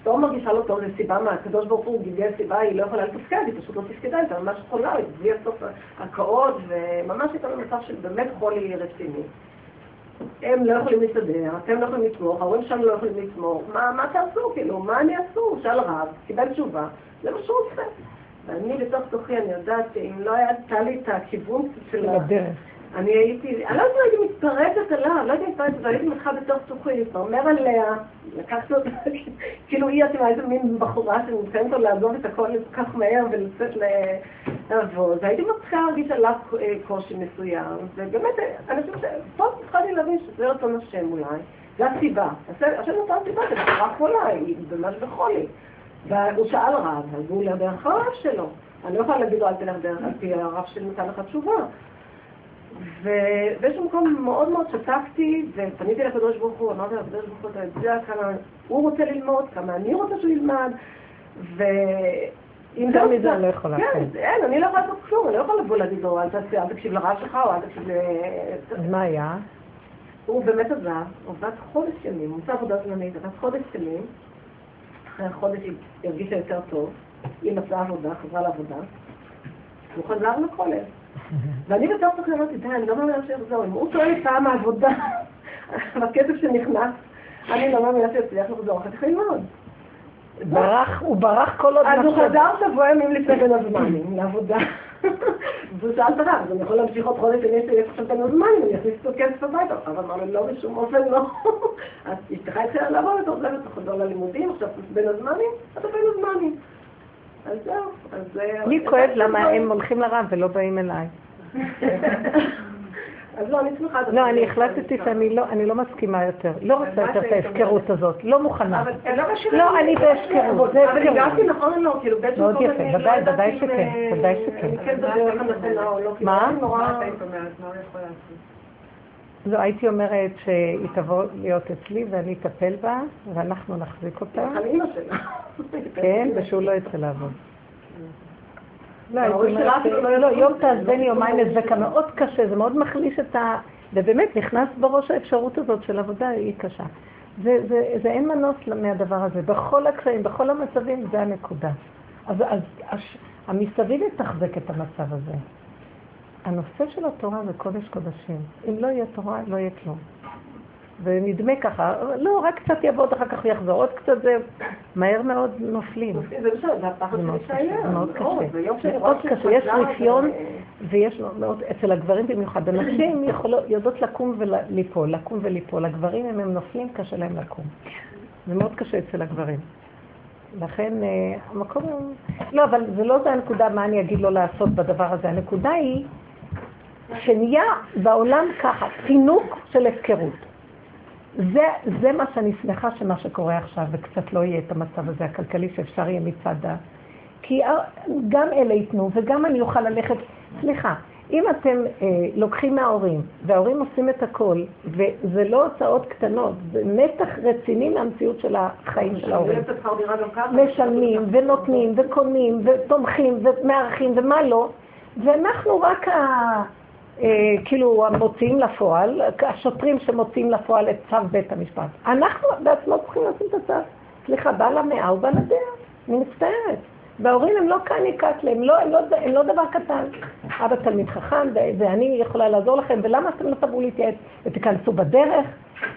אשתו מרגישה לא טוב, זו סיבה מה, הקדוש ברוך הוא גיגל סיבה, היא לא יכולה לתפקד, היא פשוט לא תפקדה, היא ממש חולה, היא בלי הסוף הקאות, וממש הייתה במצב של באמת חולי רציני. הם לא יכולים להסתדר, אתם לא יכולים לתמוך, ההורים שלנו לא יכולים לתמוך, מה, מה תעשו, כאילו, מה אני אעשו? שאל רב, קיבל תשובה, זה מה שהוא עושה. ואני בתוך תוכי, אני יודעת שאם לא הייתה לי את הכיוון של הדרך. אני הייתי, אני לא יודעת אם הייתי מתפרצת עליו, לא הייתי מתפרצת, אבל הייתי מתחילה בתוך תוכי, להתמרמר עליה, לקחת אותה, *laughs* כאילו היא עצמה איזה מין בחורה שמתקיימת לו לעזוב את הכל כל כך מהר ולצאת לעבוד, והייתי מתחילה להרגיש עליו קושי מסוים, ובאמת, אני חושבת שפה התחלתי להבין שזה רצון השם אולי, זו הסיבה, השם נתן סיבה, זה בחורה חולה, היא ממש בחולי. והוא שאל רב, אז הוא דרך הרב שלו. אני לא יכולה להגיד לו, אל תלך דרך, על פי הרב שנתן לך תשובה. ובאיזשהו מקום מאוד מאוד שתקתי, ופניתי לקדוש ברוך הוא, אמרתי לקדוש ברוך הוא, אתה יודע כמה הוא רוצה ללמוד, כמה אני רוצה שהוא ילמד, ו... אם גם מזה אני לא יכולה. כן, אין, אני לא יכולה לעשות כלום, אני לא יכולה לבוא להגיד לו, אל תקשיב לרב שלך, או אל תקשיב ל... אז מה היה? הוא באמת עזב, עבד חודש ימים, הוא עושה עבודה זמנית, עבד חודש ימים, אחרי החודש היא הרגישה יותר טוב, היא מצאה עבודה, חזרה לעבודה, הוא חזר לכולל. ואני בתוך כך אמרתי, די, אני לא מאמינה שיחזור, אם הוא טוען פעם העבודה, הכסף *laughs* שנכנס, אני לא מאמינה שיצליח לחזור, אחר כך ללמוד. ברח, הוא ברח כל עוד אז הוא חזר שבוע ימים לפני בין הזמנים, לעבודה. *laughs* והוא שאל את הרב, אז אני יכול להמשיך עוד חודש, אני יש עכשיו בין הזמנים, אני אכניס אותו כסף הביתה. הרב אמר לי, לא, בשום אופן לא. *laughs* אז אשתך התחילה לעבוד, אתה עוזב את החזור ללימודים, עכשיו בין הזמנים, אתה בין הזמנים. אז זהו, אז... לי כואב למה הם הולכים לרב ולא באים אליי. אז לא, אני שמחה. לא, אני החלטתי שאני לא, אני לא מסכימה יותר. לא רוצה יותר את ההפקרות הזאת. לא מוכנה. לא, אני בהפקרות. זה אבל הגעתי נכון או לא? כאילו באיזשהו מאוד יפה, ודאי, ודאי שכן. ודאי שכן. כן לא. מה? מה לא, הייתי אומרת שהיא תבוא להיות אצלי ואני אטפל בה, ואנחנו נחזיק אותה. כן, ושהוא לא יצא לעבוד. לא, לא לא, יום תעזבני יומיים. לזקה מאוד קשה, זה מאוד מחליש את ה... ובאמת נכנס בראש האפשרות הזאת של עבודה, היא קשה. זה, זה, זה אין מנוס מהדבר הזה. בכל הקשיים, בכל המצבים, זה הנקודה. אז, אז המסביב יתחזק את המצב הזה. הנושא של התורה זה קודש קודשים. אם לא יהיה תורה, לא יהיה כלום. ונדמה ככה, לא, רק קצת יעבוד, אחר כך יחזור, עוד קצת זה, מהר מאוד נופלים. זה בסדר, זה הפחד זה של מאוד. קשה, זה מאוד לא, קשה. יש רפיון, ויש מאוד, אצל הגברים במיוחד. הנשים *coughs* יודעות לקום וליפול, לקום וליפול. הגברים, אם הם נופלים, קשה להם לקום. זה מאוד קשה אצל הגברים. לכן אה, המקום. לא, אבל זה לא זה הנקודה מה אני אגיד לו לעשות בדבר הזה. הנקודה היא שנהיה בעולם ככה, פינוק של הפקרות. זה, זה מה שאני שמחה שמה שקורה עכשיו, וקצת לא יהיה את המצב הזה הכלכלי שאפשר יהיה מצד ה... כי גם אלה ייתנו, וגם אני אוכל ללכת... סליחה, אם אתם אה, לוקחים מההורים, וההורים עושים את הכל, וזה לא הוצאות קטנות, זה נתח רציני מהמציאות של החיים של ההורים. משלמים ונותנים וקונים ותומכים ומארחים ומה לא, ואנחנו רק ה... אה, כאילו המוציאים לפועל, השוטרים שמוציאים לפועל את צו בית המשפט. אנחנו בעצמו צריכים לשים את הצו. סליחה, בעל המאה הוא בעל הדעה, אני מצטערת. וההורים הם לא קניקת להם, לא, הם, לא, הם לא דבר קטן. אבא תלמיד חכם ואני יכולה לעזור לכם, ולמה אתם לא תבואו להתייעץ ותיכנסו בדרך?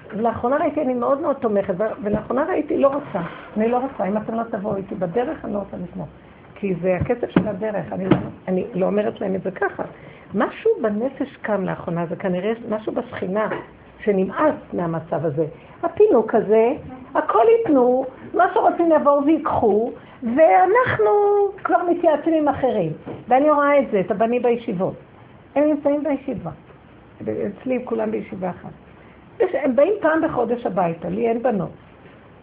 ולאחרונה ראיתי, אני מאוד מאוד תומכת, ולאחרונה ראיתי, לא רוצה, אני לא רוצה, אם אתם לא תבואו איתי בדרך, אני לא רוצה לשמור. כי זה הכסף של הדרך, אני לא, אני לא אומרת להם את זה ככה. משהו בנפש קם לאחרונה, זה כנראה משהו בשכינה שנמאס מהמצב הזה. הפינוק הזה, הכל ייתנו, מה שרוצים יבואו ויקחו, ואנחנו כבר מתייעצים עם אחרים. ואני רואה את זה, את הבנים בישיבות. הם נמצאים בישיבה. אצלי כולם בישיבה אחת. הם באים פעם בחודש הביתה, לי אין בנות.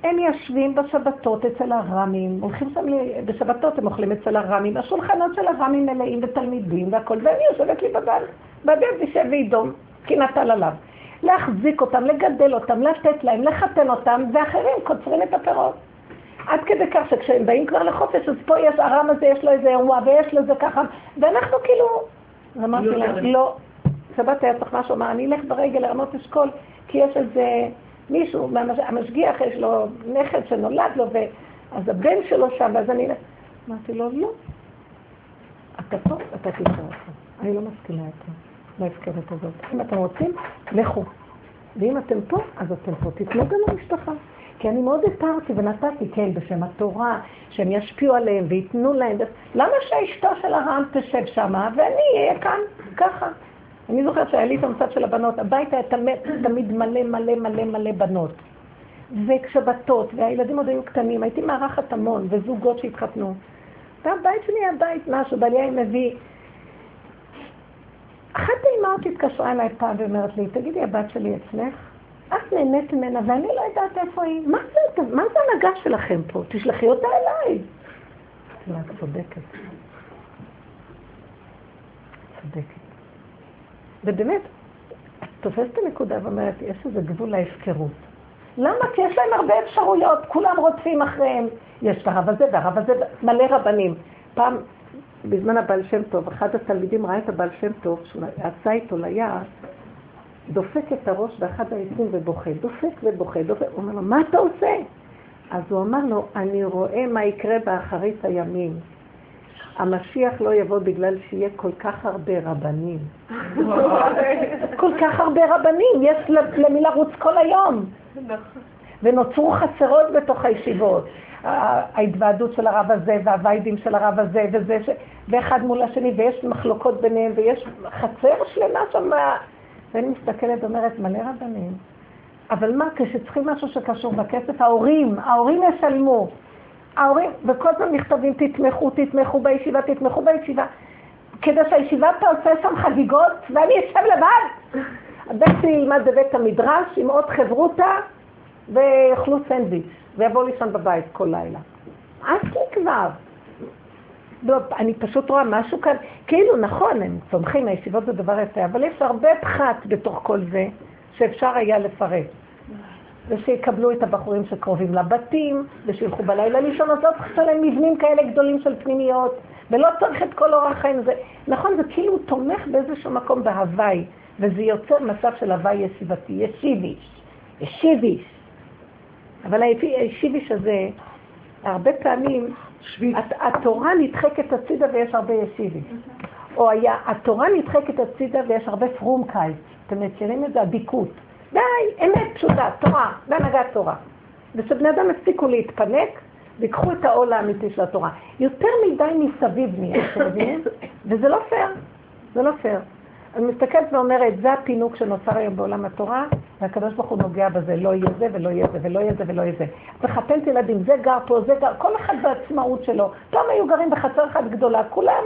הם יושבים בשבתות אצל הרמים, הולכים שם, בשבתות הם אוכלים אצל הרמים, השולחנות של הרמים מלאים בתלמידים והכל, ואני יושבת לי בגן, בדד ישב וידום, כי נטל עליו. להחזיק אותם, לגדל אותם, לתת להם, לחתן אותם, ואחרים קוצרים את הפירות. עד כדי כך שכשהם באים כבר לחופש, אז פה יש, הרם הזה יש לו איזה אירוע, ויש לו איזה ככה, ואנחנו כאילו, אז אמרתי לא להם, יודעים. לא, שבת היה צריך משהו, אמר, אני אלך ברגל לרמות אשכול, כי יש איזה מישהו, המשגיח יש לו נכד שנולד לו, אז הבן שלו שם, ואז אני... אמרתי לו, לא. אתה פה, אתה תישאר פה. אני לא מסכימה איתו, להפקרת הזאת. אם אתם רוצים, לכו. ואם אתם פה, אז אתם פה. תיתנו גם למשפחה. כי אני מאוד התרתי ונתתי, כן, בשם התורה, שהם ישפיעו עליהם וייתנו להם. למה שאשתו של הרם תשב שמה ואני אהיה כאן ככה? אני זוכרת שהיה לי את המצב של הבנות, הבית היה תמיד, מלא מלא מלא מלא בנות. ושבתות, והילדים עוד היו קטנים, הייתי מארחת המון, וזוגות שהתחתנו. והבית שלי היה בית משהו, בעלי היה מביא... אחת האימהות התקשרה אליי פעם ואומרת לי, תגידי, הבת שלי אצלך? את נהנית ממנה ואני לא יודעת איפה היא. מה זה, מה זה הנהגה שלכם פה? תשלחי אותה אליי. את צודקת. צודקת. ובאמת, את תופסת את הנקודה ואומרת, יש איזה גבול להפקרות. למה? כי יש להם הרבה אפשרויות, כולם רודפים אחריהם. יש את הרב הזה והרב הזה, מלא רבנים. פעם, בזמן הבעל שם טוב, אחד התלמידים ראה את הבעל שם טוב, שהוא עשה איתו ליער, דופק את הראש באחד העצים ובוכה, דופק ובוכה, דופק, הוא אומר לו, מה אתה עושה? אז הוא אמר לו, אני רואה מה יקרה באחרית הימים. המשיח לא יבוא בגלל שיהיה כל כך הרבה רבנים. *laughs* כל כך הרבה רבנים, יש למי לרוץ כל היום. ונוצרו חסרות בתוך הישיבות. ההתוועדות של הרב הזה והוויידים של הרב הזה וזה, ש... ואחד מול השני, ויש מחלוקות ביניהם, ויש חצר שלמה שם. ואני מסתכלת ואומרת, מלא רבנים. אבל מה, כשצריכים משהו שקשור בכסף, ההורים, ההורים ישלמו. ההורים, וכל הזמן מכתבים, תתמכו, תתמכו בישיבה, תתמכו בישיבה. כדי שהישיבה תעשה שם חגיגות, ואני אשב לבד. הבן שלי ילמד בבית המדרש עם עוד חברותה, ויאכלו סנדוויץ', ויבואו לישון בבית כל לילה. לי כבר. לא, אני פשוט רואה משהו כאן, כאילו נכון, הם צומחים, הישיבות זה דבר יפה, אבל יש הרבה פחת בתוך כל זה, שאפשר היה לפרט. ושיקבלו את הבחורים שקרובים לבתים, ושילכו בלילה לישון, אז לא צריך לשלם מבנים כאלה גדולים של פנימיות, ולא צריך את כל אורח חיים. זה, נכון, זה כאילו תומך באיזשהו מקום בהוואי, וזה יוצר מצב של הוואי ישיבתי, ישיביש, ישיביש. אבל הישיביש הזה, הרבה פעמים. הת- התורה נדחקת הצידה ויש הרבה ישיבי. או היה, התורה נדחקת הצידה ויש הרבה frumkeit. אתם מכירים את זה? אדיקות. די, אמת פשוטה, תורה, בהנהגת תורה. ושבני אדם הפסיקו להתפנק, ויקחו את העול האמיתי של התורה. יותר מדי מסביב נהיה, אתם מבינים? וזה לא פייר, זה לא פייר. אני מסתכלת ואומרת, זה הפינוק שנוצר היום בעולם התורה, והקדוש ברוך הוא נוגע בזה, לא יהיה זה ולא יהיה זה ולא יהיה זה ולא יהיה זה. מחתנת ילדים, זה גר פה, זה גר, כל אחד בעצמאות שלו. פעם היו גרים בחצר אחת גדולה, כולם.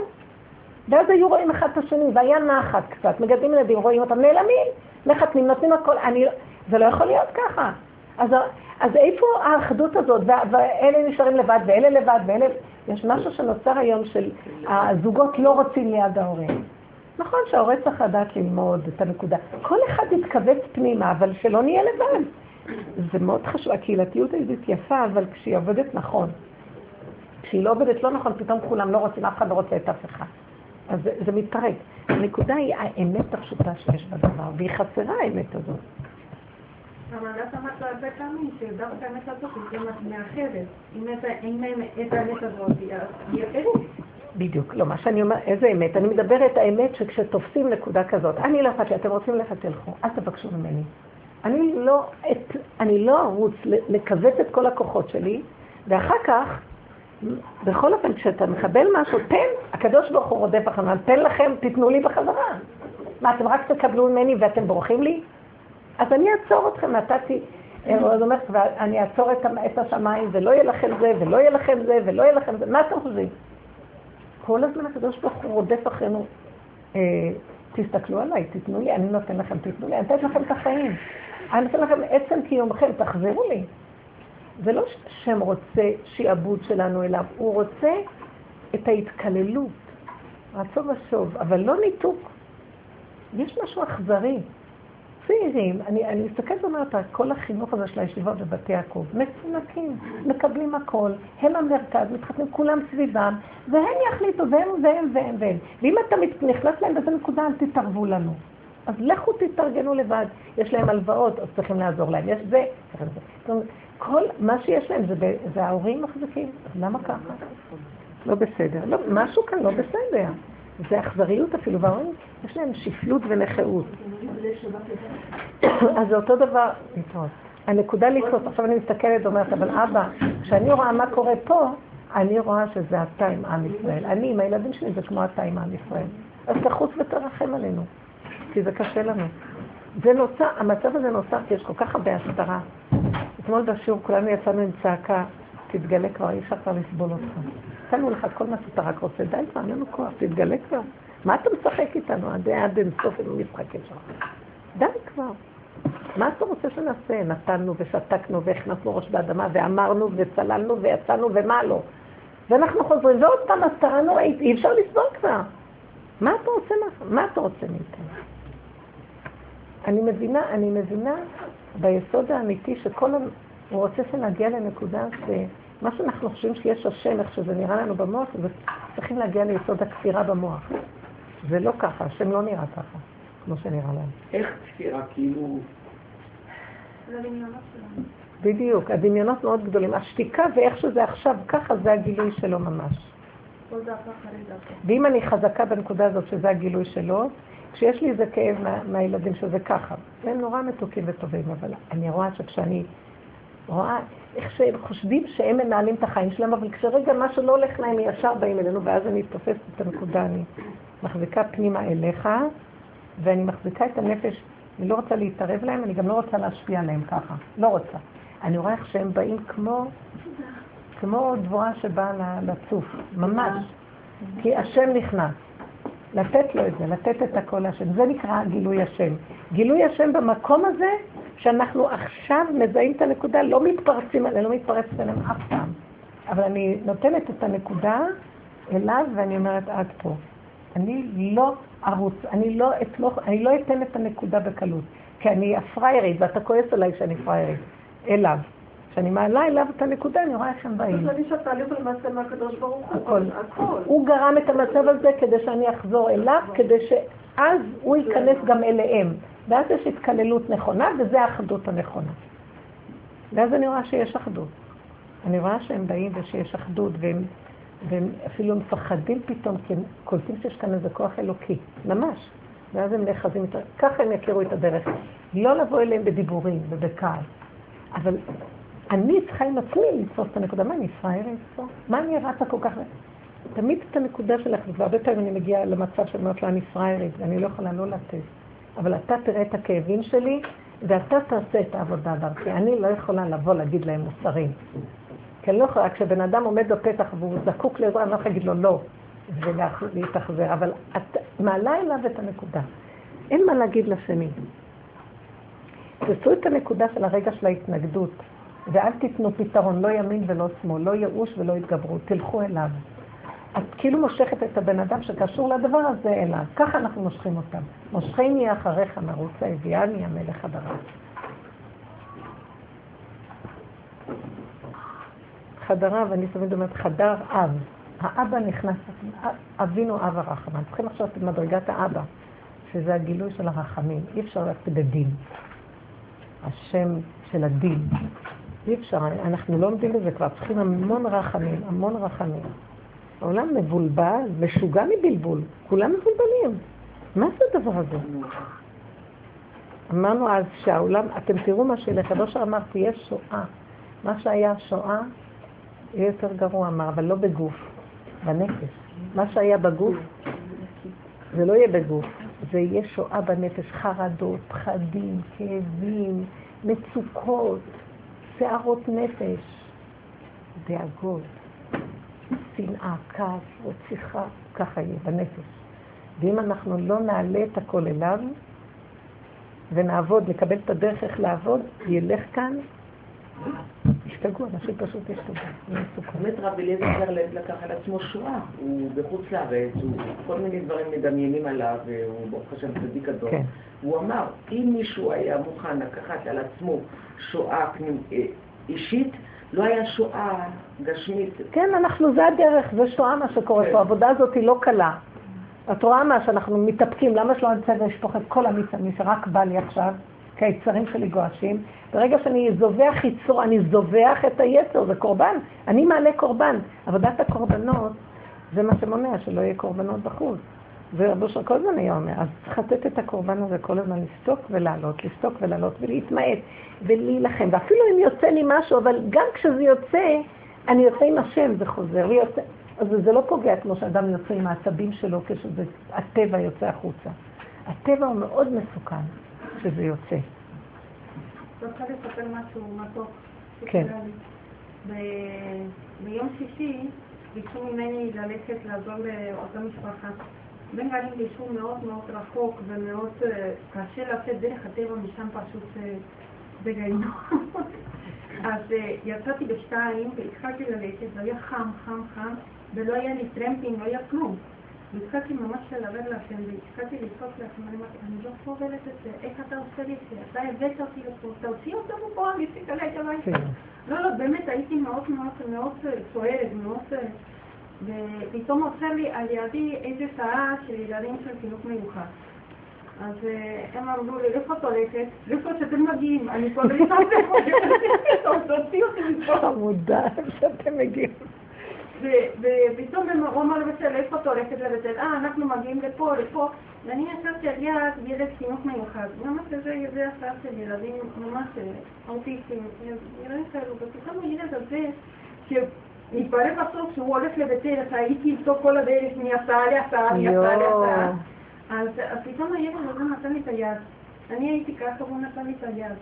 ואז היו רואים אחד את השני, והיה נחת קצת, מגדלים ילדים, רואים אותם, נעלמים, מחתנים, נותנים הכל, אני, זה לא יכול להיות ככה. אז, אז איפה האחדות הזאת, ואלה נשארים לבד, ואלה לבד, ואלה... יש משהו שנוצר היום של הזוגות לא רוצים ליד ההורים. נכון שההורה צריך לדעת ללמוד את הנקודה. כל אחד יתכווץ פנימה, אבל שלא נהיה לבד. זה מאוד חשוב, הקהילתיות היהודית יפה, אבל כשהיא עובדת נכון. כשהיא לא עובדת לא נכון, פתאום כולם לא רוצים, אף אחד לא רוצה את אף אחד. אז זה, זה מתפרק. הנקודה היא האמת הפשוטה שיש בדבר, והיא חסרה האמת הזאת. אבל את אמרת לו הרבה פעמים שדווקא האמת הזאת היא מאחרת. אם את האמת הזאת היא אחרת. בדיוק. לא, מה שאני אומרת, איזה אמת? אני מדברת האמת שכשתופסים נקודה כזאת, אני לא אכפת לי, אתם רוצים ללכת, תלכו, אל תבקשו ממני. אני לא, את, אני לא ארוץ לכווץ את כל הכוחות שלי, ואחר כך, בכל אופן, כשאתה מקבל משהו, תן, הקדוש ברוך הוא רודף אחרינו, תן לכם, תיתנו לי בחזרה. מה, אתם רק תקבלו ממני ואתם בורחים לי? אז אני אעצור אתכם, נתתי, אז אומרת, ואני אעצור את, השמיים, ולא יהיה לכם זה, ולא יהיה לכם זה, ולא יהיה לכם זה, מה אתם חושבים? כל הזמן הקדוש ברוך הוא רודף אחרינו. אה, תסתכלו עליי, תיתנו לי, אני נותן לכם, תיתנו לי, אני נותנת לכם את החיים. אני נותן לכם עצם קיומכם, תחזירו לי. זה לא שם רוצה שיעבוד שלנו אליו, הוא רוצה את ההתקללות, רצון ושוב, אבל לא ניתוק. יש משהו אכזרי. צעירים, אני, אני מסתכלת ואומרת, כל החינוך הזה של הישיבות בבתי יעקב, מפונקים, מקבלים הכל, הם המרכז, מתחתנים כולם סביבם, והם יחליטו, והם והם והם והם. ואם אתה נכנס להם באיזה נקודה, אל תתערבו לנו. אז לכו תתארגנו לבד. יש להם הלוואות, אז צריכים לעזור להם. יש זה, צריכים זה. זאת אומרת, כל מה שיש להם זה, זה ההורים מחזיקים. למה ככה? לא בסדר. לא, משהו כאן לא בסדר. זה אכזריות אפילו, וההורים, יש להם שפלות ונכאות. אז זה אותו דבר. הנקודה לתפוס, עכשיו אני מסתכלת ואומרת, אבל אבא, כשאני רואה מה קורה פה, אני רואה שזה אתה עם עם ישראל. אני עם הילדים שלי זה כמו אתה עם עם ישראל. אז תחוץ ותרחם עלינו, כי זה קשה לנו. זה נוצר, המצב הזה נוצר כי יש כל כך הרבה הסתרה. אתמול בשיעור כולנו יצאנו עם צעקה, תתגלה כבר, אי אפשר כבר לסבול אותך. נתנו לך כל מה שאתה רק רוצה, די כבר, אין לנו כוח, תתגלה כבר. מה אתה משחק איתנו עד עד אינסוף עם המשחקים שלך? די כבר. מה אתה רוצה שנעשה? נתנו ושתקנו והכנסנו ראש באדמה ואמרנו וצללנו ויצאנו ומה לא. ואנחנו חוזרים, ועוד פעם הסתרה נוראית, אי אפשר לסבול כבר. מה אתה רוצה מאיתנו? אני מבינה, אני מבינה ביסוד האמיתי שכל, ה- הוא רוצה שנגיע לנקודה שמה שאנחנו חושבים שיש השם, איך שזה נראה לנו במוח, זה צריכים להגיע ליסוד הכפירה במוח. זה לא ככה, השם לא נראה ככה, כמו שנראה להם. איך תפירה, כאילו... בדיוק, הדמיונות מאוד גדולים. השתיקה ואיך שזה עכשיו, ככה זה הגילוי שלו ממש. ואם אני חזקה בנקודה הזאת שזה הגילוי שלו, כשיש לי איזה כאב מה, מהילדים שזה ככה, הם נורא מתוקים וטובים, אבל אני רואה שכשאני רואה איך שהם חושבים שהם מנהלים את החיים שלהם, אבל כשרגע משהו לא הולך להם, ישר באים אלינו, ואז אני תופסת את הנקודה, אני מחזיקה פנימה אליך, ואני מחזיקה את הנפש, אני לא רוצה להתערב להם, אני גם לא רוצה להשפיע עליהם ככה, לא רוצה. אני רואה איך שהם באים כמו, כמו דבורה שבאה לצוף, ממש. כי השם נכנס. לתת לו את זה, לתת את הכל להשם. זה נקרא גילוי השם. גילוי השם במקום הזה, שאנחנו עכשיו מזהים את הנקודה, לא מתפרצים עליה, לא מתפרצת עליהם אף פעם. אבל אני נותנת את הנקודה אליו, ואני אומרת, עד פה. אני לא ארוץ, אני לא אתמוך, אני לא אתן את הנקודה בקלות. כי אני הפריירית, ואתה כועס עליי שאני פריירית. אליו. כשאני מעלה אליו את הנקודה, אני רואה איך הם באים. צריך להגיד שהתהליך הוא למעשה מהקדוש ברוך הוא. הכל. הכל. הוא גרם את המצב הזה כדי שאני אחזור אליו, כדי שאז הוא ייכנס גם אליהם. ואז יש התקללות נכונה, וזה האחדות הנכונה. ואז אני רואה שיש אחדות. אני רואה שהם באים ושיש אחדות, והם והם אפילו מפחדים פתאום, כי הם קולטים שיש כאן איזה כוח אלוקי, ממש. ואז הם נאחזים איתו, ככה הם יכירו את הדרך. לא לבוא אליהם בדיבורים ובקהל. אבל אני צריכה עם עצמי לתפוס את הנקודה. מה, אני פראיירת פה? מה אני רצה כל כך... תמיד את הנקודה שלך, והרבה פעמים אני מגיעה למצב של אומרת לו, אני פראיירית, ואני לא יכולה לא לתת. אבל אתה תראה את הכאבים שלי, ואתה תעשה את העבודה דרכי. אני לא יכולה לבוא להגיד להם מוסרים. כי אני לא יכולה, כשבן אדם עומד בפתח והוא זקוק לעזרה, אני לא יכולה להגיד לו לא, ולהתאכזר. אבל את מעלה אליו את הנקודה. אין מה להגיד לשני. תעשו את הנקודה של הרגע של ההתנגדות, ואל תיתנו פתרון, לא ימין ולא שמאל, לא ייאוש ולא התגברות, תלכו אליו. את כאילו מושכת את הבן אדם שקשור לדבר הזה אליו. ככה אנחנו מושכים אותם. מושכני אחריך מרוצה, הביאני המלך הדבר. חדריו, אני תמיד אומרת, חדר אב. האבא נכנס, אבינו אב הרחמן. צריכים עכשיו את מדרגת האבא, שזה הגילוי של הרחמים. אי אפשר ללכת בדין. השם של הדין. אי אפשר, אנחנו לא עומדים בזה כבר, צריכים המון רחמים, המון רחמים. העולם מבולבל, משוגע מבלבול, כולם מבולבלים. מה זה הדבר הזה? אמרנו אז שהעולם, אתם תראו מה שילך, לא שאמרתי, יש שואה. מה שהיה שואה יהיה יותר גרוע, אמר, אבל לא בגוף, בנפש. מה שהיה בגוף, זה לא יהיה בגוף, זה יהיה שואה בנפש, חרדות, פחדים, כאבים, מצוקות, שערות נפש, דאגות. שנאה, כעס, רציחה, ככה יהיה בנפש. ואם אנחנו לא נעלה את הכל אליו ונעבוד, נקבל את הדרך איך לעבוד, ילך כאן, ישתגעו, אנשים פשוט ישתגעו. באמת רב אליעזר *coughs* לקח על עצמו שואה, הוא בחוץ לארץ, הוא כל מיני דברים מדמיינים עליו, הוא ברוך השם צדיק גדול. כן. הוא אמר, אם מישהו היה מוכן לקחת על עצמו שואה אה, אישית, לא היה שואה גשמית. כן, אנחנו, זה הדרך, זה שואה מה שקורה כן. פה, העבודה הזאת היא לא קלה. את רואה מה שאנחנו מתאפקים, למה שלא נצא ואשפוך את כל המיץ, מי שרק בא לי עכשיו, כי היצרים שלי גועשים. ברגע שאני זובח יצור, אני זובח את היצר, זה קורבן. אני מעלה קורבן. עבודת הקורבנות זה מה שמונע, שלא יהיה קורבנות בחוץ. ורבו של כל הזמן היה אומר, אז צריך לתת את הקורבן הזה כל הזמן לשתוק ולעלות, לשתוק ולעלות ולהתמעט ולהילחם. ואפילו אם יוצא לי משהו, אבל גם כשזה יוצא, אני יוצא עם השם, זה חוזר ויוצא. אז זה לא פוגע כמו שאדם יוצא עם העצבים שלו כשהטבע יוצא החוצה. הטבע הוא מאוד מסוכן כשזה יוצא. רוצה לספר משהו מתוק. כן. ביום שישי ביקשו ממני ללכת לעזור לאותה משפחה. בן גלים ביישוב מאוד מאוד רחוק ומאוד אה, קשה לצאת דרך הטבע משם פשוט אה, בגיהנום. *laughs* אז אה, יצאתי בשתיים והתחלתי ללכת והיה חם, חם, חם ולא היה לי טרמפים, לא היה כלום. והתחלתי ממש לדבר לכם והתחלתי לצעוק לכם, אני לא סובלת את זה, איך אתה עושה לי את זה? אתה הבאת אותי לפה, תוציא אותנו פה, אני אצליח עליי הביתה. כן. לא, לא, באמת הייתי מאוד מאוד מאוד סוערת, מאוד... ופתאום עוצר לי על ידי איזה שעה של ילדים של חינוך מיוחד. אז אה, הם אמרו לי, איפה את הולכת? איפה שאתם מגיעים? אני כבר נכנסת לפה, *laughs* *laughs* תוציא אותי מפה. חמודה, שאתם מגיעים. ופתאום אמר לבצל, איפה את הולכת לבצל? אה, אנחנו מגיעים לפה, לפה. ואני ישבתי על יד ילד חינוך מיוחד. ממש זה, זה הסעה של ילדים ממש אה, אוטיסטים, ילדים כאלו, ופתאום הילד הזה, מתברר בסוף שהוא הולך לבית ארץ, הייתי איתו כל הדרך מהסעה להסעה, מהסעה להסעה. אז פתאום הילד הזה נתן לי את היד. אני הייתי ככה והוא נתן לי את היד.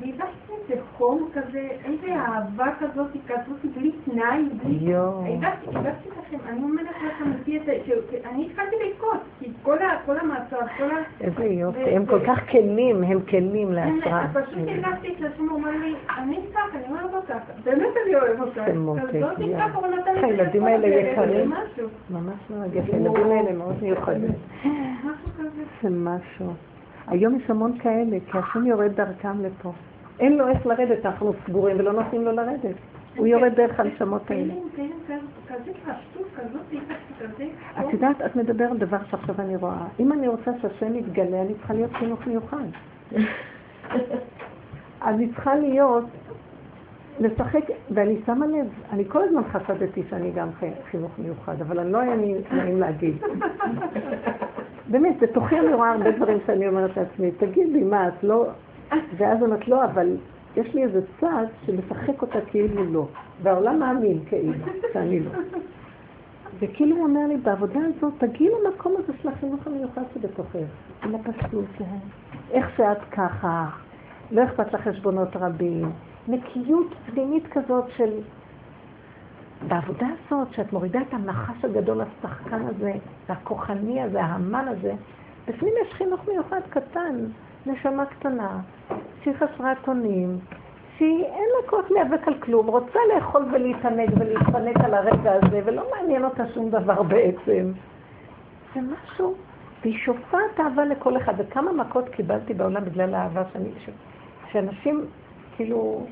והרגשתי איזה חום כזה, איזה אהבה כזאת, כזאת בלי תנאי, בלי... הרגשתי, הרגשתי לכם, אני אומרת לכם, אני התחלתי לבכות, כי כל כל ה... איזה יופי, הם כל כך כלים, הם כלים להשראה. פשוט הרגשתי את השם, הוא אומר לי, אני ככה, אני לו ככה, באמת אני אוהב. זה מותק, הילדים האלה יקרים, ממש מרגש, הילדים האלה מאוד מיוחדים. זה משהו. היום יש המון כאלה, כי השם יורד דרכם לפה. אין לו איך לרדת, אנחנו סגורים ולא נותנים לו לרדת. הוא יורד דרך הנשמות האלה. את יודעת, את מדברת על דבר שעכשיו אני רואה. אם אני רוצה שהשם יתגלה, אני צריכה להיות חינוך מיוחד. *laughs* אני צריכה להיות לשחק, ואני שמה לב, אני כל הזמן חשדתי שאני גם חינוך מיוחד, אבל אני לא היה לי נעים להגיד. *laughs* באמת, בתוכי אני רואה הרבה דברים שאני אומרת לעצמי, תגידי, מה, את לא... ואז אומרת, לא, אבל יש לי איזה צד שמשחק אותה כאילו לא, והעולם מאמין כאילו, שאני לא. וכאילו הוא אומר לי, בעבודה הזאת, תגיעי למקום הזה של החינוך המיוחד שבתוכך, הפשטות שלהם. איך שאת ככה, לא אכפת לך חשבונות רבים, נקיות פנימית כזאת של... בעבודה הזאת, שאת מורידה את הנחש הגדול, השחקן הזה, והכוחני הזה, ההמן הזה, בפנים יש חינוך מיוחד קטן, נשמה קטנה, שהיא חסרת אונים, שהיא אין לה כוח להיאבק על כלום, רוצה לאכול ולהתענג ולהתפנק על הרגע הזה, ולא מעניין אותה שום דבר בעצם. זה משהו, והיא שופעת אהבה לכל אחד. וכמה מכות קיבלתי בעולם בגלל האהבה שאני... שאנשים כאילו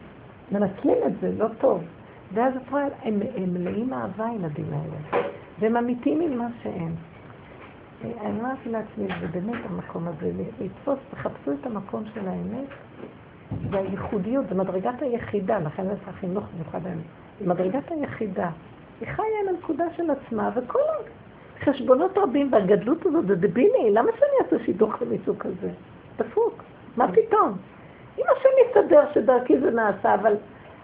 מנצלים את זה, לא טוב. ואז את רואה, הם, מלאים אהבה, הילדים האלה. והם אמיתיים עם מה שהם. אני אמרתי לעצמי, זה באמת המקום הזה, לתפוס, תחפשו את המקום של האמת, והייחודיות, זה מדרגת היחידה, לכן זה החינוך מיוחד האמת. זה מדרגת היחידה. היא חיה עם הנקודה של עצמה, וכל החשבונות רבים והגדלות הזאת זה דבילי, למה שאני אעשה שידוך מסוג כזה? דפוק, מה פתאום? אם השם יסתדר שדרכי זה נעשה, אבל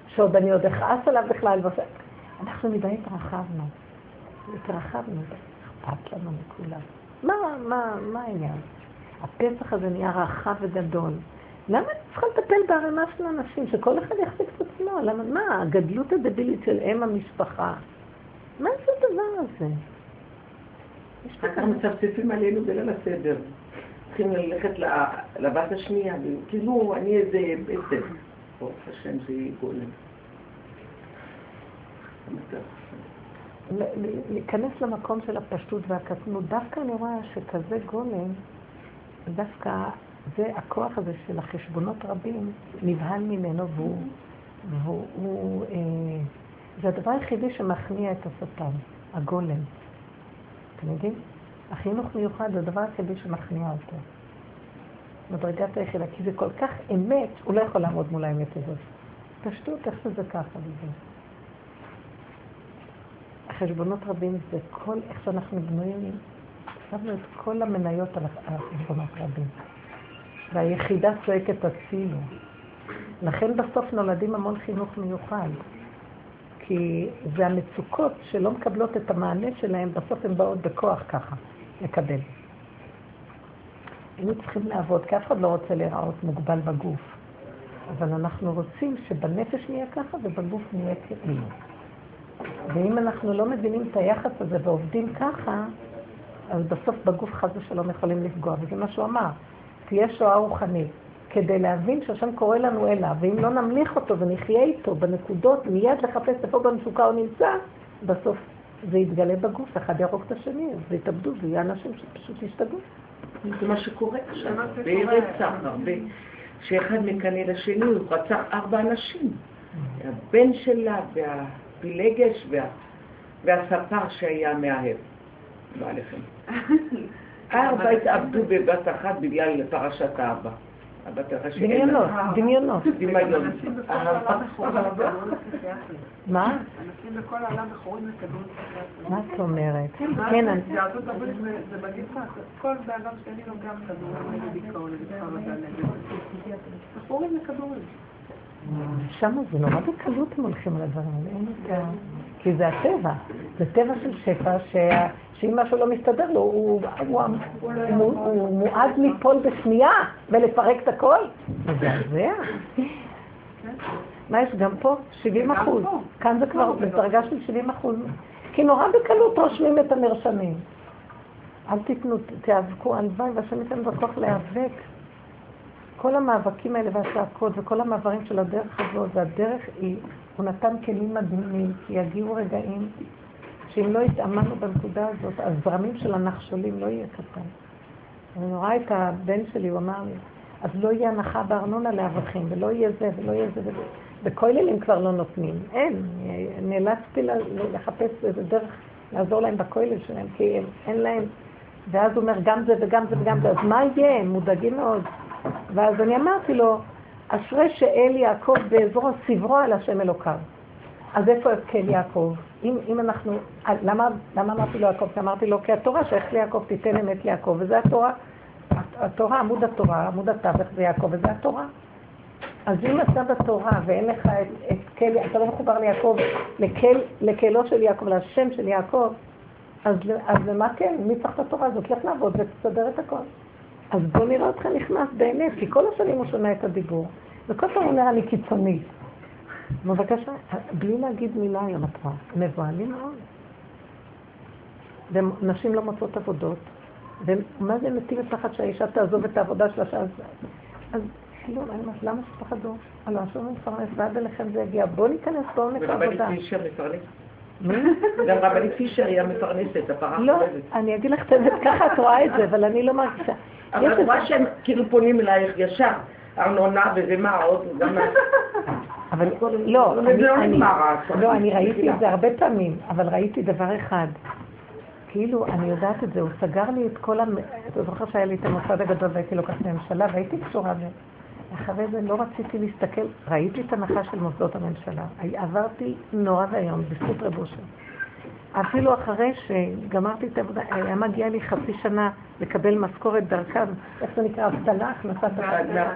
שעוד אני עוד אכעס עליו בכלל. אנחנו מדי התרחבנו, התרחבנו, אכפת לנו מכולם. מה, מה, מה העניין? הפסח הזה נהיה רחב וגדול. למה אני צריכה לטפל בערימה של אנשים, שכל אחד יחזיק את עצמו? למה, מה, הגדלות הדבילית של אם המשפחה? מה זה הדבר הזה? כך מצפצפים עלינו בליל הסדר. צריכים ללכת לבת השנייה, כאילו אני איזה בעצם. ברוך השם זה גולם. להיכנס למקום של הפשטות והקטנות, דווקא אני רואה שכזה גולם, דווקא זה הכוח הזה של החשבונות רבים נבהל ממנו והוא, והוא הוא, אה, זה הדבר היחידי שמכניע את השטן, הגולם. אתם יודעים? החינוך מיוחד זה הדבר היחידי שמכניע אותו. מדרגת היחידה, כי זה כל כך אמת, הוא לא יכול לעמוד מול האמת הזאת. פשטות, איך שזה ככה וזה. החשבונות רבים זה כל, איך שאנחנו בנויים, שמנו את כל המניות על החשבונות רבים. והיחידה צועקת הצילו. לכן בסוף נולדים המון חינוך מיוחד. כי זה המצוקות שלא מקבלות את המענה שלהם, בסוף הן באות בכוח ככה, לקבל. היינו צריכים לעבוד, כי אף אחד לא רוצה להיראות מוגבל בגוף. אבל אנחנו רוצים שבנפש נהיה ככה ובגוף נהיה כאילו. ואם אנחנו לא מבינים את היחס הזה ועובדים ככה, אז בסוף בגוף חס ושלום יכולים לפגוע. וזה מה שהוא אמר, תהיה שואה רוחנית. כדי להבין שהשם קורא לנו אליו, ואם לא נמליך אותו ונחיה איתו בנקודות, מיד לחפש איפה במצוקה הוא נמצא, בסוף זה יתגלה בגוף, אחד יהרוג את השני, אז זה יתאבדו, זה יהיה אנשים שפשוט ישתגעו. זה מה שקורה עכשיו, ברצח הרבה. שאחד מקנא לשני, הוא רצח ארבע אנשים. הבן שלה והפילגש וה... והספר שהיה מאהב. לא עליכם. *laughs* ארבע התאבדו בבת אחת בגלל פרשת האבא. דמיונות, דמיונות. דמיון. מה? אנשים בכל העולם מכורים לכדור מה את אומרת? כן, כן, בארצות הברית זה מגיפה, כל בן אדם שני לו גם כדור נגד דיכאון, נגד חרדה, נגד... מכורים לכדורים. שם זה נורא בקלות הם הולכים על הדברים האלה, ה... כי זה הטבע, זה טבע של שפע, שאם משהו לא מסתדר לו, הוא, הוא, הוא, הוא, הוא מועד ליפול בשנייה ולפרק את הכל. מזעזע. מה יש גם פה? 70 אחוז. כאן זה כבר בדרגה של 70 אחוז. כי נורא בקלות רושמים את המרשמים. אל תיתנו, תיאבקו, הלוואי, והשם ייתן בכוח להיאבק. כל המאבקים האלה והצעקות וכל המעברים של הדרך הזאת, והדרך היא, הוא נתן כלים מדהימים, כי יגיעו רגעים שאם לא התאמנו בנקודה הזאת, הזרמים של הנחשולים לא יהיה קטן. אני רואה את הבן שלי, הוא אמר לי, אז לא יהיה הנחה בארנונה לאברכים, ולא יהיה זה, ולא יהיה זה, וזה. בכוללים כבר לא נותנים, אין. נאלצתי לחפש איזה דרך לעזור להם בכולל שלהם, כי אין להם. ואז הוא אומר, גם זה וגם זה וגם זה, אז מה יהיה? הם מודאגים מאוד. ואז אני אמרתי לו, אשרי שאל יעקב בעזרו סברו על השם אלוקיו. אז איפה כן יעקב? אם, אם אנחנו, למה, למה אמרתי לו יעקב? כי אמרתי לו, כי התורה שייכת ליעקב, תיתן אמת ליעקב, וזה התורה. התורה, עמוד התורה, עמוד התווך זה יעקב, וזה התורה. אז אם אתה בתורה ואין לך את, את כל, אתה לא מחובר ליעקב, לכל, לקלו של יעקב, לשם של יעקב, אז, אז למה כן? מי צריך את התורה הזאת? לך לעבוד ותסדר את הכל. אז בוא נראה אותך נכנס באמת, כי כל השנים הוא שומע את הדיבור, וכל פעם הוא נראה לי קיצוני. בבקשה, בלי להגיד מילה היום את רואה, מבוהלים מאוד. ונשים לא מוצאות עבודות, ומה זה מטיל פחד שהאישה תעזוב את העבודה שלה שאז... אז כאילו, אני אומרת, למה שתפחדו? על השום מפרנס, ועד אליכם זה יגיע. בואו ניכנס, בואו נקרא עבודה. גם רבנית פישר היא המפרנסת, הפרה לא, אני אגיד לך את האמת, ככה את רואה את זה, אבל אני לא מרגישה. אבל את רואה שהם כאילו פונים אלייך ישר, ארנונה וזה מה עוד, גם... *laughs* אבל לא, לא, אני ראיתי את זה הרבה פעמים, אבל ראיתי דבר אחד. כאילו, אני יודעת את זה, הוא סגר לי את כל ה... אתה זוכר שהיה לי את המוסד הגדול והייתי לוקחת לממשלה והייתי קשורה ב... אחרי זה לא רציתי להסתכל, ראיתי את הנחה של מוסדות הממשלה. עברתי נורא ואיום, בזכות רב אושר. אפילו אחרי שגמרתי את העבודה, היה מגיע לי חצי שנה לקבל משכורת דרכם, איך זה נקרא, אבטלה, הכנסת אבטלה.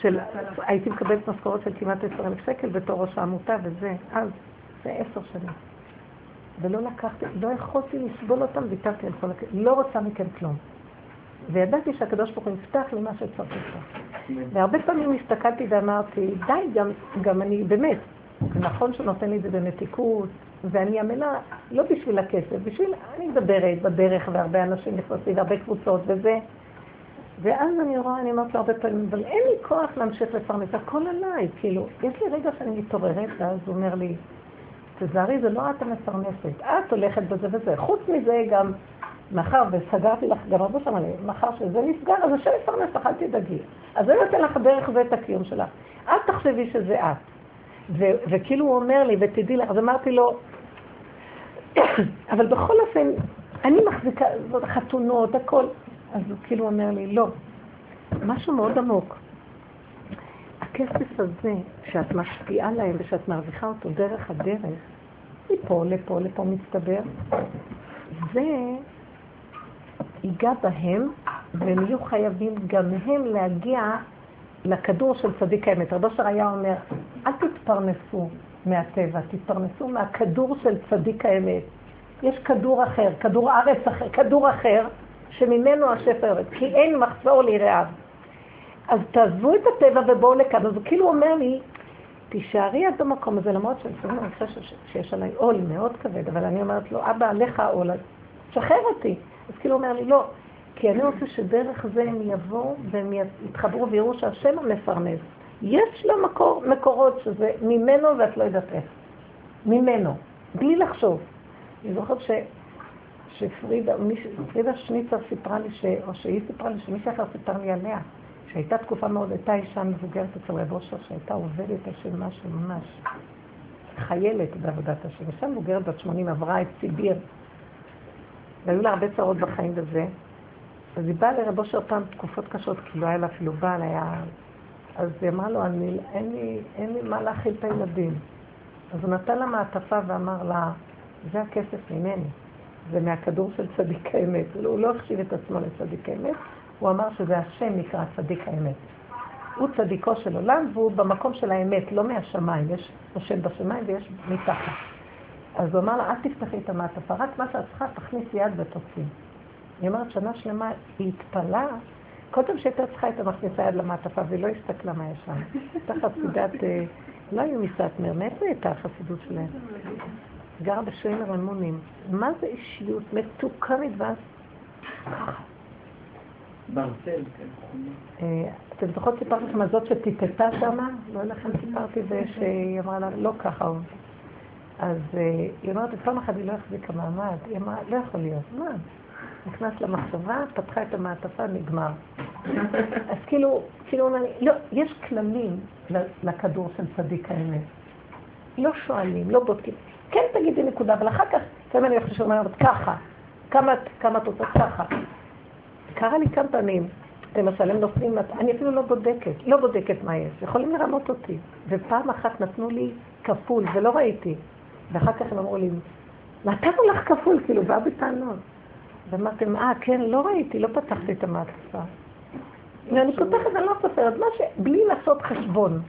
של, הייתי מקבלת משכורת של כמעט עשר אלף שקל בתור ראש העמותה וזה, אז, זה עשר שנים. ולא לקחתי, לא יכולתי לסבול אותם, ויתרתי על כל הכ... לא רוצה מכם כלום. וידעתי שהקדוש ברוך הוא יפתח לי מה שצריך. והרבה פעמים הסתכלתי ואמרתי, די, גם, גם אני, באמת, נכון שהוא נותן לי את זה במתיקות, ואני עמלה לא בשביל הכסף, בשביל, אני מדברת בדרך, והרבה אנשים נכנסים, והרבה קבוצות וזה. ואז אני רואה, אני אומרת לו הרבה פעמים, אבל אין לי כוח להמשיך לפרנס, הכל עליי, כאילו, יש לי רגע שאני מתעוררת, ואז הוא אומר לי, תזהרי, זה לא את המפרנסת, את הולכת בזה וזה. חוץ מזה גם, מאחר וסגרתי לך, גם הרבה שם, מאחר שזה נסגר, אז השם יפרנס לך, אל תדאגי. אז זה נותן לך דרך ואת הקיום שלך. אל תחשבי שזה את. ו- וכאילו הוא אומר לי, ותדעי לך, אז אמרתי לו, אבל בכל אופן, אני מחזיקה, זאת חתונות, הכל. אז הוא כאילו אומר לי, לא. משהו מאוד עמוק. הכסף הזה, שאת משפיעה להם ושאת מרוויחה אותו דרך הדרך, מפה לפה לפה מצטבר, זה ייגע בהם, והם יהיו חייבים גם הם להגיע לכדור של צדיק האמת. רבו שר היה אומר, אל תתפרנסו מהטבע, תתפרנסו מהכדור של צדיק האמת. יש כדור אחר, כדור ארץ אחר, כדור אחר, שממנו השפר יורד, כי אין מחסור ליראיו. אז תעזבו את הטבע ובואו לכאן. אז הוא כאילו אומר לי, תישארי עד המקום הזה, למרות שלפעמים אני חושבת שיש עליי עול מאוד כבד, אבל אני אומרת לו, אבא, עליך העול, שחרר אותי. אז כאילו אומר לי, לא, כי אני רוצה שדרך זה הם יבואו והם יתחברו ויראו שהשם המפרנס. יש לו מקור, מקורות שזה ממנו ואת לא יודעת איך. ממנו, בלי לחשוב. אני זוכרת ש... שפרידה מיש... פרידה שניצר סיפרה לי, ש... או שהיא סיפרה לי, שמישהו אחר סיפר לי עליה, שהייתה תקופה מאוד, הייתה אישה מבוגרת אצל רב אושר, שהייתה עובדת השם משהו ממש, חיילת בעבודת השם. אישה מבוגרת בת 80 עברה את סיביר, והיו לה הרבה צרות בחיים וזה. אז היא באה לרב אושר פעם תקופות קשות, כי לא היה לה אפילו בעל, היה... אז היא אמרה לו, אני, אין, לי, אין לי מה להאכיל את הילדים. אז הוא נתן לה מעטפה ואמר לה, זה הכסף ממני. זה מהכדור של צדיק האמת. הוא לא החשיב את עצמו לצדיק האמת, הוא אמר שזה השם נקרא צדיק האמת. הוא צדיקו של עולם והוא במקום של האמת, לא מהשמיים. יש השם בשמיים ויש מתחת. אז הוא אמר לה, אל תפתחי את המעטפה, רק מה שאת צריכה, תכניסי יד ותוציא. היא אומרת, שנה שלמה היא התפלאה, כל פעם שהייתה צריכה הייתה מכניסה יד למעטפה והיא לא הסתכלה מה יש שם. *laughs* הייתה חסידת, אה, לא היו מסתמר, מאיפה הייתה החסידות שלהם? גרה בשוימר אמונים. מה זה אישיות מתוקה מדבש? ברזל, כן. אה, אתם זוכרות סיפרתי לכם על זאת שטיטטה שמה? לא לכם סיפרתי ושהיא אמרה לה, לא ככה. אז אה, היא אומרת, פעם אחת היא לא החזיקה מעמד, היא אמרה, לא יכול להיות. מה? נכנס למחשבה, פתחה את המעטפה, נגמר. אז כאילו, כאילו, לא, יש כללים לכדור של צדיק האמת. לא שואלים, לא בודקים. כן תגידי נקודה, אבל אחר כך, לפעמים אני חושבת שאומרת ככה, כמה את רוצה ככה. קרה לי כמה פעמים, למשל, הם נופלים, אני אפילו לא בודקת, לא בודקת מה יש. יכולים לרמות אותי. ופעם אחת נתנו לי כפול, ולא ראיתי. ואחר כך הם אמרו לי, נתנו לך כפול, כאילו, בא בטענות. ואמרתם, אה, כן, לא ראיתי, לא פתחתי את המעטפה. ואני פותחת, אני לא סופרת, מה ש... בלי לעשות חשבון.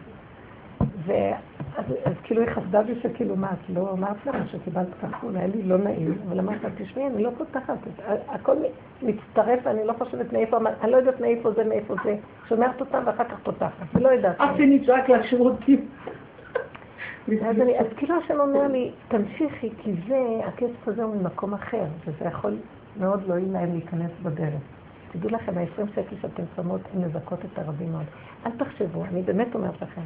ואז אז כאילו היא חסדה בי שכאילו, מה, את לא אמרת לך שקיבלת כפול, היה לי לא נעים, אבל אמרת לה, תשמעי, אני לא פותחת, הכל מצטרף, ואני לא חושבת מאיפה, אני לא יודעת מאיפה זה, מאיפה זה, שומרת אותם ואחר כך פותחת, ולא יודעת. אף נצעק לשירותים. אז, אני, אז כאילו השם אומר לי, תמשיכי, כי זה, הכסף הזה הוא ממקום אחר, וזה יכול מאוד להועיל להם להיכנס בדרך. תדעו לכם, ה-20 שקל שאתם שמות, הן מזכות את הרבים מאוד. אל תחשבו, אני באמת אומרת לכם,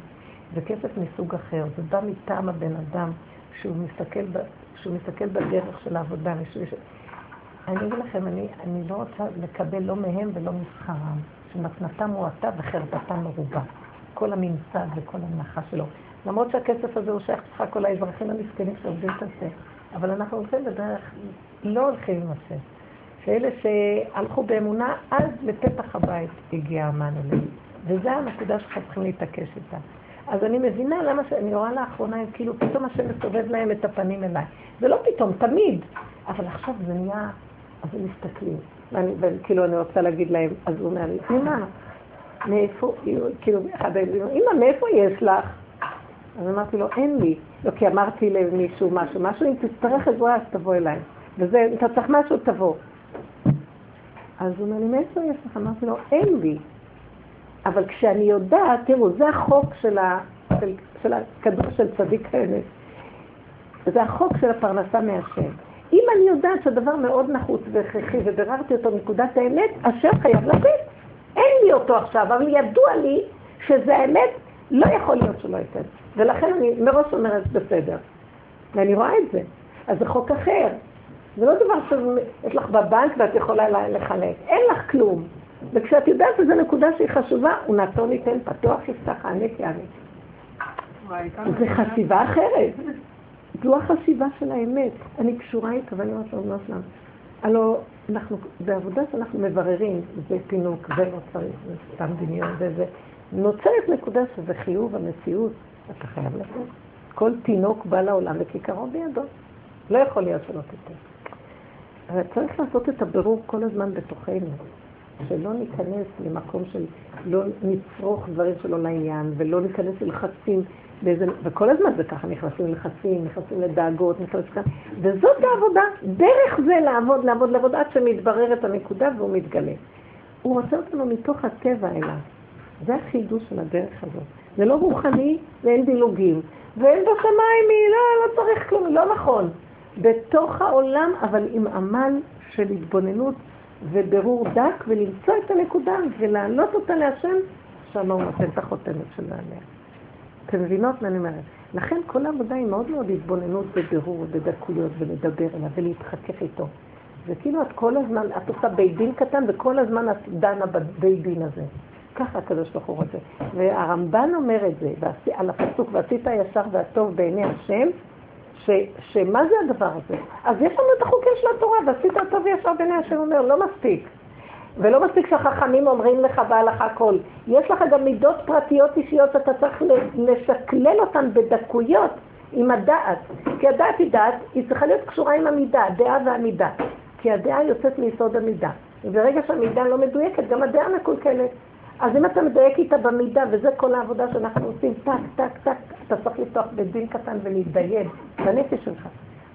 זה כסף מסוג אחר, זה בא מטעם הבן אדם שהוא מסתכל, ב, שהוא מסתכל בדרך של העבודה. משהו, ש... אני אגיד לכם, אני, אני לא רוצה לקבל לא מהם ולא משכרם, שמתנתם מועטה וחרפתם מרובה. כל הממסד וכל המנחה שלו. למרות שהכסף הזה הוא שייך לך כל האזרחים המסכנים שעובדים את זה, אבל אנחנו הולכים בדרך, לא הולכים עם השם. שאלה שהלכו באמונה, עד לפתח הבית הגיע המן אליהם. וזו הנקודה שאנחנו צריכים להתעקש איתה. אז אני מבינה למה שאני רואה לאחרונה, כאילו פתאום השם מסובב להם את הפנים אליי. זה לא פתאום, תמיד. אבל עכשיו זה נהיה, אז הם מסתכלים. וכאילו אני רוצה להגיד להם, אז הוא אומר לי, אמא, מאיפה, כאילו, אחד הילדים, אמא, מאיפה יש לך? אז אמרתי לו, אין לי. לא, כי אמרתי למישהו משהו, משהו, אם תצטרך עזרה, אז תבוא אליי. וזה, אם אתה צריך משהו, תבוא. אז הוא אומר לי, מאיפה יש לך? אמרתי לו, אין לי. אבל כשאני יודעת, תראו, זה החוק של, ה, של, של הכדור של צדיק האמת. זה החוק של הפרנסה מהשם. אם אני יודעת שהדבר מאוד נחוץ והכרחי וביררתי אותו מנקודת האמת, השם חייב לתת. אין לי אותו עכשיו, אבל ידוע לי שזה האמת, לא יכול להיות שלא ייתן. ולכן אני מראש אומרת בסדר. ואני רואה את זה. אז זה חוק אחר. זה לא דבר שיש לך בבנק ואת יכולה לחלק. אין לך כלום. וכשאת יודעת שזו נקודה שהיא חשובה, הוא נעצור ליתן פתוח יפתח, ענה כי ענה. זה חשיבה אחרת. זו החשיבה של האמת. אני קשורה איתה ואני אומרת לו, שלנו. הלוא אנחנו, בעבודה שאנחנו מבררים, זה פינוק, זה לא צריך, זה סתם דמיון, וזה. נוצרת נקודה שזה חיוב המציאות, אתה חייב לתת. כל תינוק בא לעולם וכיכרו בידו. לא יכול להיות שלא תיתן. אבל צריך לעשות את הבירור כל הזמן בתוכנו. שלא ניכנס למקום של לא נצרוך דברים שלא לעניין, ולא ניכנס ללחצים, באיזה, וכל הזמן זה ככה, נכנסים ללחצים, נכנסים לדאגות, נכנסים לכאן, וזאת העבודה, דרך זה לעבוד, לעבוד, לעבוד, עד שמתבררת הנקודה והוא מתגלה. הוא רוצה אותנו מתוך הטבע אליו. זה החידוש של הדרך הזאת. זה לא רוחני ואין דילוגים. ואין בשמיים, לא, לא צריך כלום, לא נכון. בתוך העולם, אבל עם עמל של התבוננות וברור דק, ולמצוא את הנקודה ולהעלות אותה להשם, שם הוא נותן את החותמת שלו עליה. אתם מבינות מה אני אומרת? לכן כל העבודה היא מאוד מאוד התבוננות ובירור ובדקויות ולדבר אליו ולהתחכך איתו. זה כאילו את כל הזמן, את עושה בית דין קטן וכל הזמן את דנה בבית דין הזה. ככה הקדוש ברוך הוא רוצה. והרמב"ן אומר את זה על הפסוק, ועשית הישר והטוב בעיני השם, ש, שמה זה הדבר הזה? אז יש לנו את החוקים של התורה, ועשית הטוב וישר בעיני השם אומר, לא מספיק. ולא מספיק שהחכמים אומרים לך בהלכה הכל. יש לך גם מידות פרטיות אישיות שאתה צריך לשקלל אותן בדקויות עם הדעת. כי הדעת היא דעת, היא צריכה להיות קשורה עם המידה, הדעה והמידה. כי הדעה יוצאת מיסוד המידה. וברגע שהמידה לא מדויקת, גם הדעה מקולקלת. אז אם אתה מדייק איתה במידה, וזה כל העבודה שאנחנו עושים, טק, טק, טק, אתה צריך לפתוח בית דין קטן ולהתדיין בנפש שלך.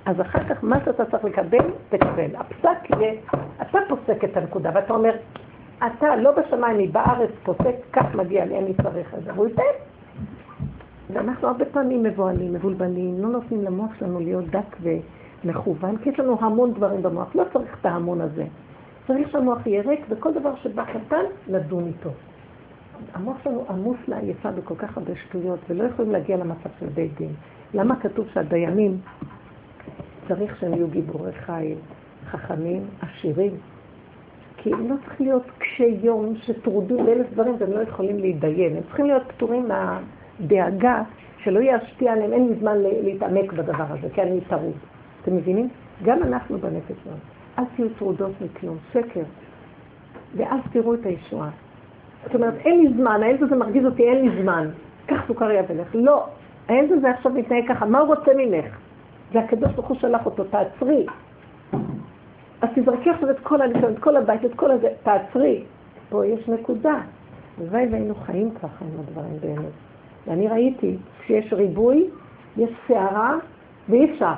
אז אחר כך מה שאתה צריך לקבל, תקבל. הפסק יהיה, אתה פוסק את הנקודה, ואתה אומר, אתה לא בשמיים, היא בארץ פוסק, כך מגיע לי, אני צריך את זה. והוא ייתן. ואנחנו הרבה פעמים מבוהלים, מבולבלים, לא נותנים למוח שלנו להיות דק ומכוון, כי יש לנו המון דברים במוח, לא צריך את ההמון הזה. צריך שהמוח יהיה ריק, וכל דבר שבא קטן, לדון איתו. המוח שלנו עמוס לעייפה בכל כך הרבה שטויות, ולא יכולים להגיע למצב של בית דין. למה כתוב שהדיינים צריך שהם יהיו גיבורי חיל, חכמים, עשירים? כי הם לא צריכים להיות קשי יום שטרודים באלף דברים והם לא יכולים להתדיין. הם צריכים להיות פטורים מהדאגה שלא ישפיע עליהם, אין לי זמן להתעמק בדבר הזה, כי אני טרוד. אתם מבינים? גם אנחנו בנפש שלנו. אל תהיו טרודות מכלום, שקר. ואז תראו את הישועה. את אומרת, אין לי זמן, הילד הזה מרגיז אותי, אין לי זמן. קח סוכריה ולך. לא, הילד הזה עכשיו מתנהג ככה, מה הוא רוצה ממך? זה הקדוש ברוך הוא שלח אותו, תעצרי. אז תזרקי עכשיו את כל הניסיון, את כל הבית, את כל הזה, תעצרי. פה יש נקודה. הלוואי והיינו חיים ככה עם הדברים באמת. ואני ראיתי, כשיש ריבוי, יש סערה, ואי אפשר.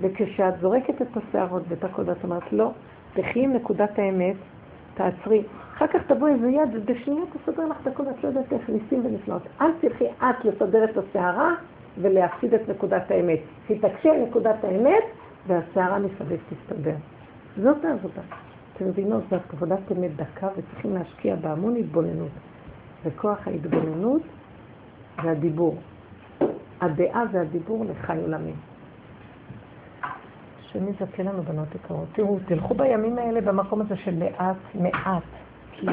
וכשאת זורקת את הסערות ואת הכל, ואת אומרת, לא, תחי עם נקודת האמת, תעצרי. אחר כך תבואי איזה יד, ובשנייה תסדר לך את הכל, את לא יודעת איך ניסים ונפלאות. אל תלכי את לסדר את הסערה ולהפסיד את נקודת האמת. תתעקשי על נקודת האמת, והסערה מסביב תסתדר. זאת העבודה. אתם מבינות, זאת עבודת אמת דקה, וצריכים להשקיע בה המון התבוננות. וכוח ההתבוננות זה הדיבור. הדעה זה הדיבור לחי עולמי. השם יזכה לנו בנות יקרות. תראו, תלכו בימים האלה במקום הזה של מעט מעט, כי,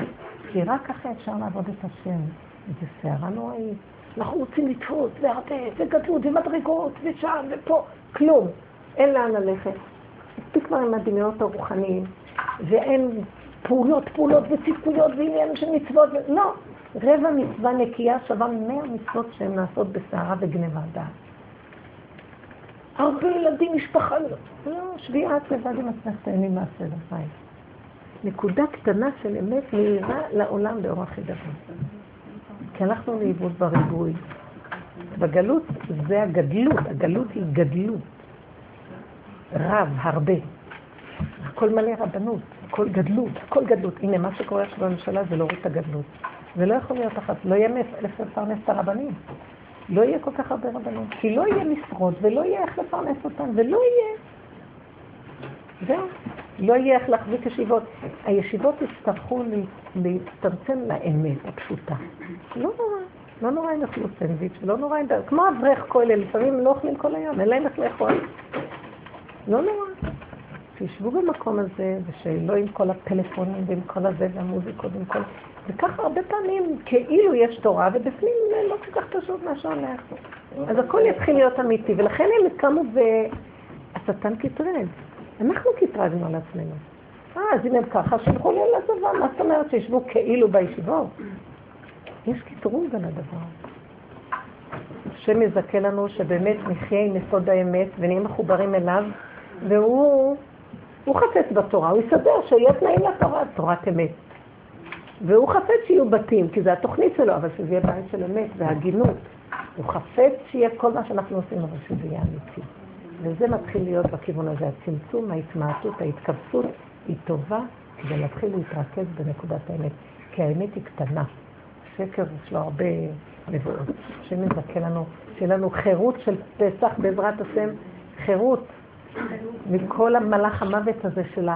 כי רק ככה אפשר לעבוד את השם. זו סערה נוראית. אנחנו רוצים לתפוס, והרבה, וגדלות, ומדרגות, ושם, ופה, כלום. אין לאן ללכת. מספיק כבר עם הדמיונות הרוחניים, ואין פעולות, פעולות וציפויות ועניין של מצוות. לא, רבע מצווה נקייה שווה מאה מצוות שהן נעשות בסערה וגנבה דעת. הרבה ילדים, משפחה, לא, לא שביעת לבד עם עצמך תהני מעשה לבית. נקודה קטנה של אמת מהירה לעולם באורח ידבר. כי הלכנו לאיבוד בריבוי. בגלות זה הגדלות, הגלות היא גדלות. רב, הרבה. הכל מלא רבנות, הכל גדלות, הכל גדלות. הנה, מה שקורה עכשיו בממשלה זה להוריד את הגדלות. זה לא יכול להיות אחת, לא יהיה לפרנס את הרבנים. לא יהיה כל כך הרבה רבנים, כי לא יהיה משרות ולא יהיה איך לפרנס אותם, ולא יהיה. זהו. לא יהיה איך להחזיק ישיבות. הישיבות יצטרכו להצטמצם לאמת הפשוטה. לא נורא, לא נורא אם יאכלו סנדוויץ', לא נורא אם... כמו אברך כולל, לפעמים לא אוכלים כל היום, אין להם איך לאכול. לא נורא. שישבו במקום הזה, ושלא עם כל הפלאפונים ועם כל הזה והמוזיקות ועם כל... וכך הרבה פעמים כאילו יש תורה, ובפנים לא כל כך פשוט מה שהולך. אז הכל יתחיל להיות אמיתי, ולכן הם קמו והשטן קטרג. אנחנו קטרגנו על עצמנו. אה, אז אם הם ככה, שלחו לי לצבא, מה זאת אומרת שישבו כאילו בישיבות? יש קטרוג על הדבר. השם יזכה לנו שבאמת נחיה עם יסוד האמת ונהיה מחוברים אליו, והוא הוא חפץ בתורה, הוא יסדר שיהיה תנאים לתורה, תורת אמת. והוא חפץ שיהיו בתים, כי זה התוכנית שלו, אבל שזה יהיה בית של אמת והגינות. הוא חפץ שיהיה כל מה שאנחנו עושים, אבל שזה יהיה אמיתי. וזה מתחיל להיות בכיוון הזה, הצמצום, ההתמעטות, ההתכווצות היא טובה כדי להתחיל להתרכז בנקודת האמת. כי האמת היא קטנה. שקר יש לו הרבה נבואות. השם יזכה לנו, שיהיה לנו חירות של פסח בעזרת השם, חירות מכל המלאך המוות הזה של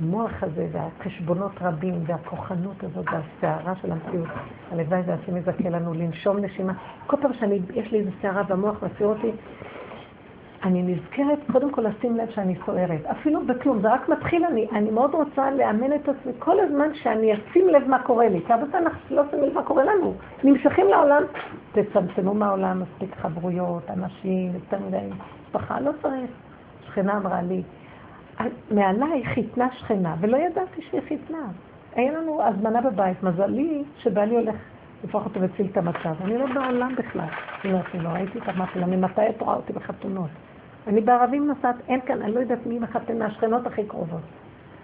המוח הזה, והחשבונות רבים, והכוחנות הזאת, והסערה של המציאות. הלוואי והשם יזכה לנו לנשום נשימה. כל פעם שיש לי איזו סערה במוח מסעיר אותי, אני נזכרת קודם כל לשים לב שאני סוערת. אפילו בכלום, זה רק מתחיל, אני, אני מאוד רוצה לאמן את עצמי כל הזמן שאני אשים לב מה קורה לי. כי הרבה אנחנו לא שמים לב מה קורה לנו. נמשכים לעולם, תצמצמו מהעולם מספיק חברויות, אנשים, יותר מדי משפחה, לא צריך. שכנה אמרה לי, מעליי חיתנה שכנה, ולא ידעתי שהיא חיתנה. היה לנו הזמנה בבית, מזלי שבעלי הולך לפחות אותו והציל את המצב. אני לא בעולם בכלל. היא אומרת לי, לא ראיתי אותך, אמרתי ממתי את רואה אותי בחתונות? אני בערבים נוסעת, אין כאן, אני לא יודעת מי מחתן מהשכנות הכי קרובות.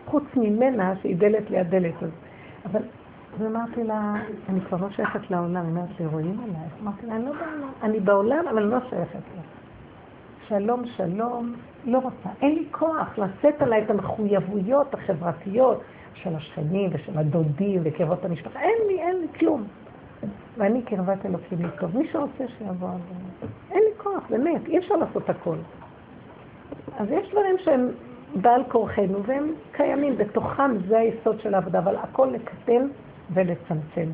חוץ ממנה, שהיא דלת ליד דלת. אבל, אז אמרתי לה, אני כבר לא שייכת לעולם. היא אומרת לי, רואים עלייך? אמרתי לה, אני לא בעולם. אני בעולם, אבל לא שייכת לה. שלום, שלום, לא רוצה. אין לי כוח לשאת עליי את המחויבויות החברתיות של השכנים ושל הדודים וקרבות המשפחה. אין לי, אין לי כלום. ואני קרבת אלוקים לטוב. מי שרוצה שיבוא על זה. אין לי כוח, באמת, אי אפשר לעשות הכל. אז יש דברים שהם בעל כורחנו והם קיימים, בתוכם זה היסוד של העבודה, אבל הכל לקטן ולצמצם.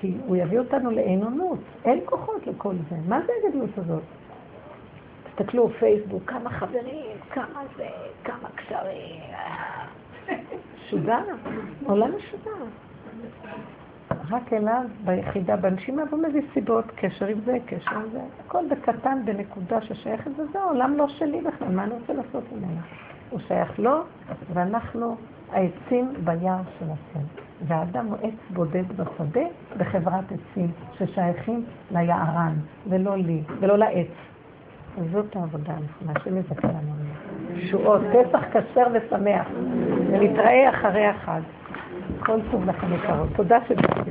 כי הוא יביא אותנו לאינונות, אין כוחות לכל זה. מה זה הגדלות הזאת? תסתכלו, פייסבוק, כמה חברים, כמה זה, כמה קשרים. שוגע, עולם משוגע. רק אליו ביחידה, בנשימה, והוא מביא סיבות, קשר עם זה, קשר עם זה. הכל בקטן, בנקודה ששייכת לזה, העולם לא שלי בכלל, מה אני רוצה לעשות ממנה? הוא שייך לו, ואנחנו העצים ביער של השם. והאדם הוא עץ בודד בשדה בחברת עצים ששייכים ליערן, ולא לי, ולא לעץ. זאת העבודה הנכונה, יזכה לנו. שועות, פסח כשר ושמח, ונתראה אחרי החג. כל טוב לכם יקרות. תודה שבאתם.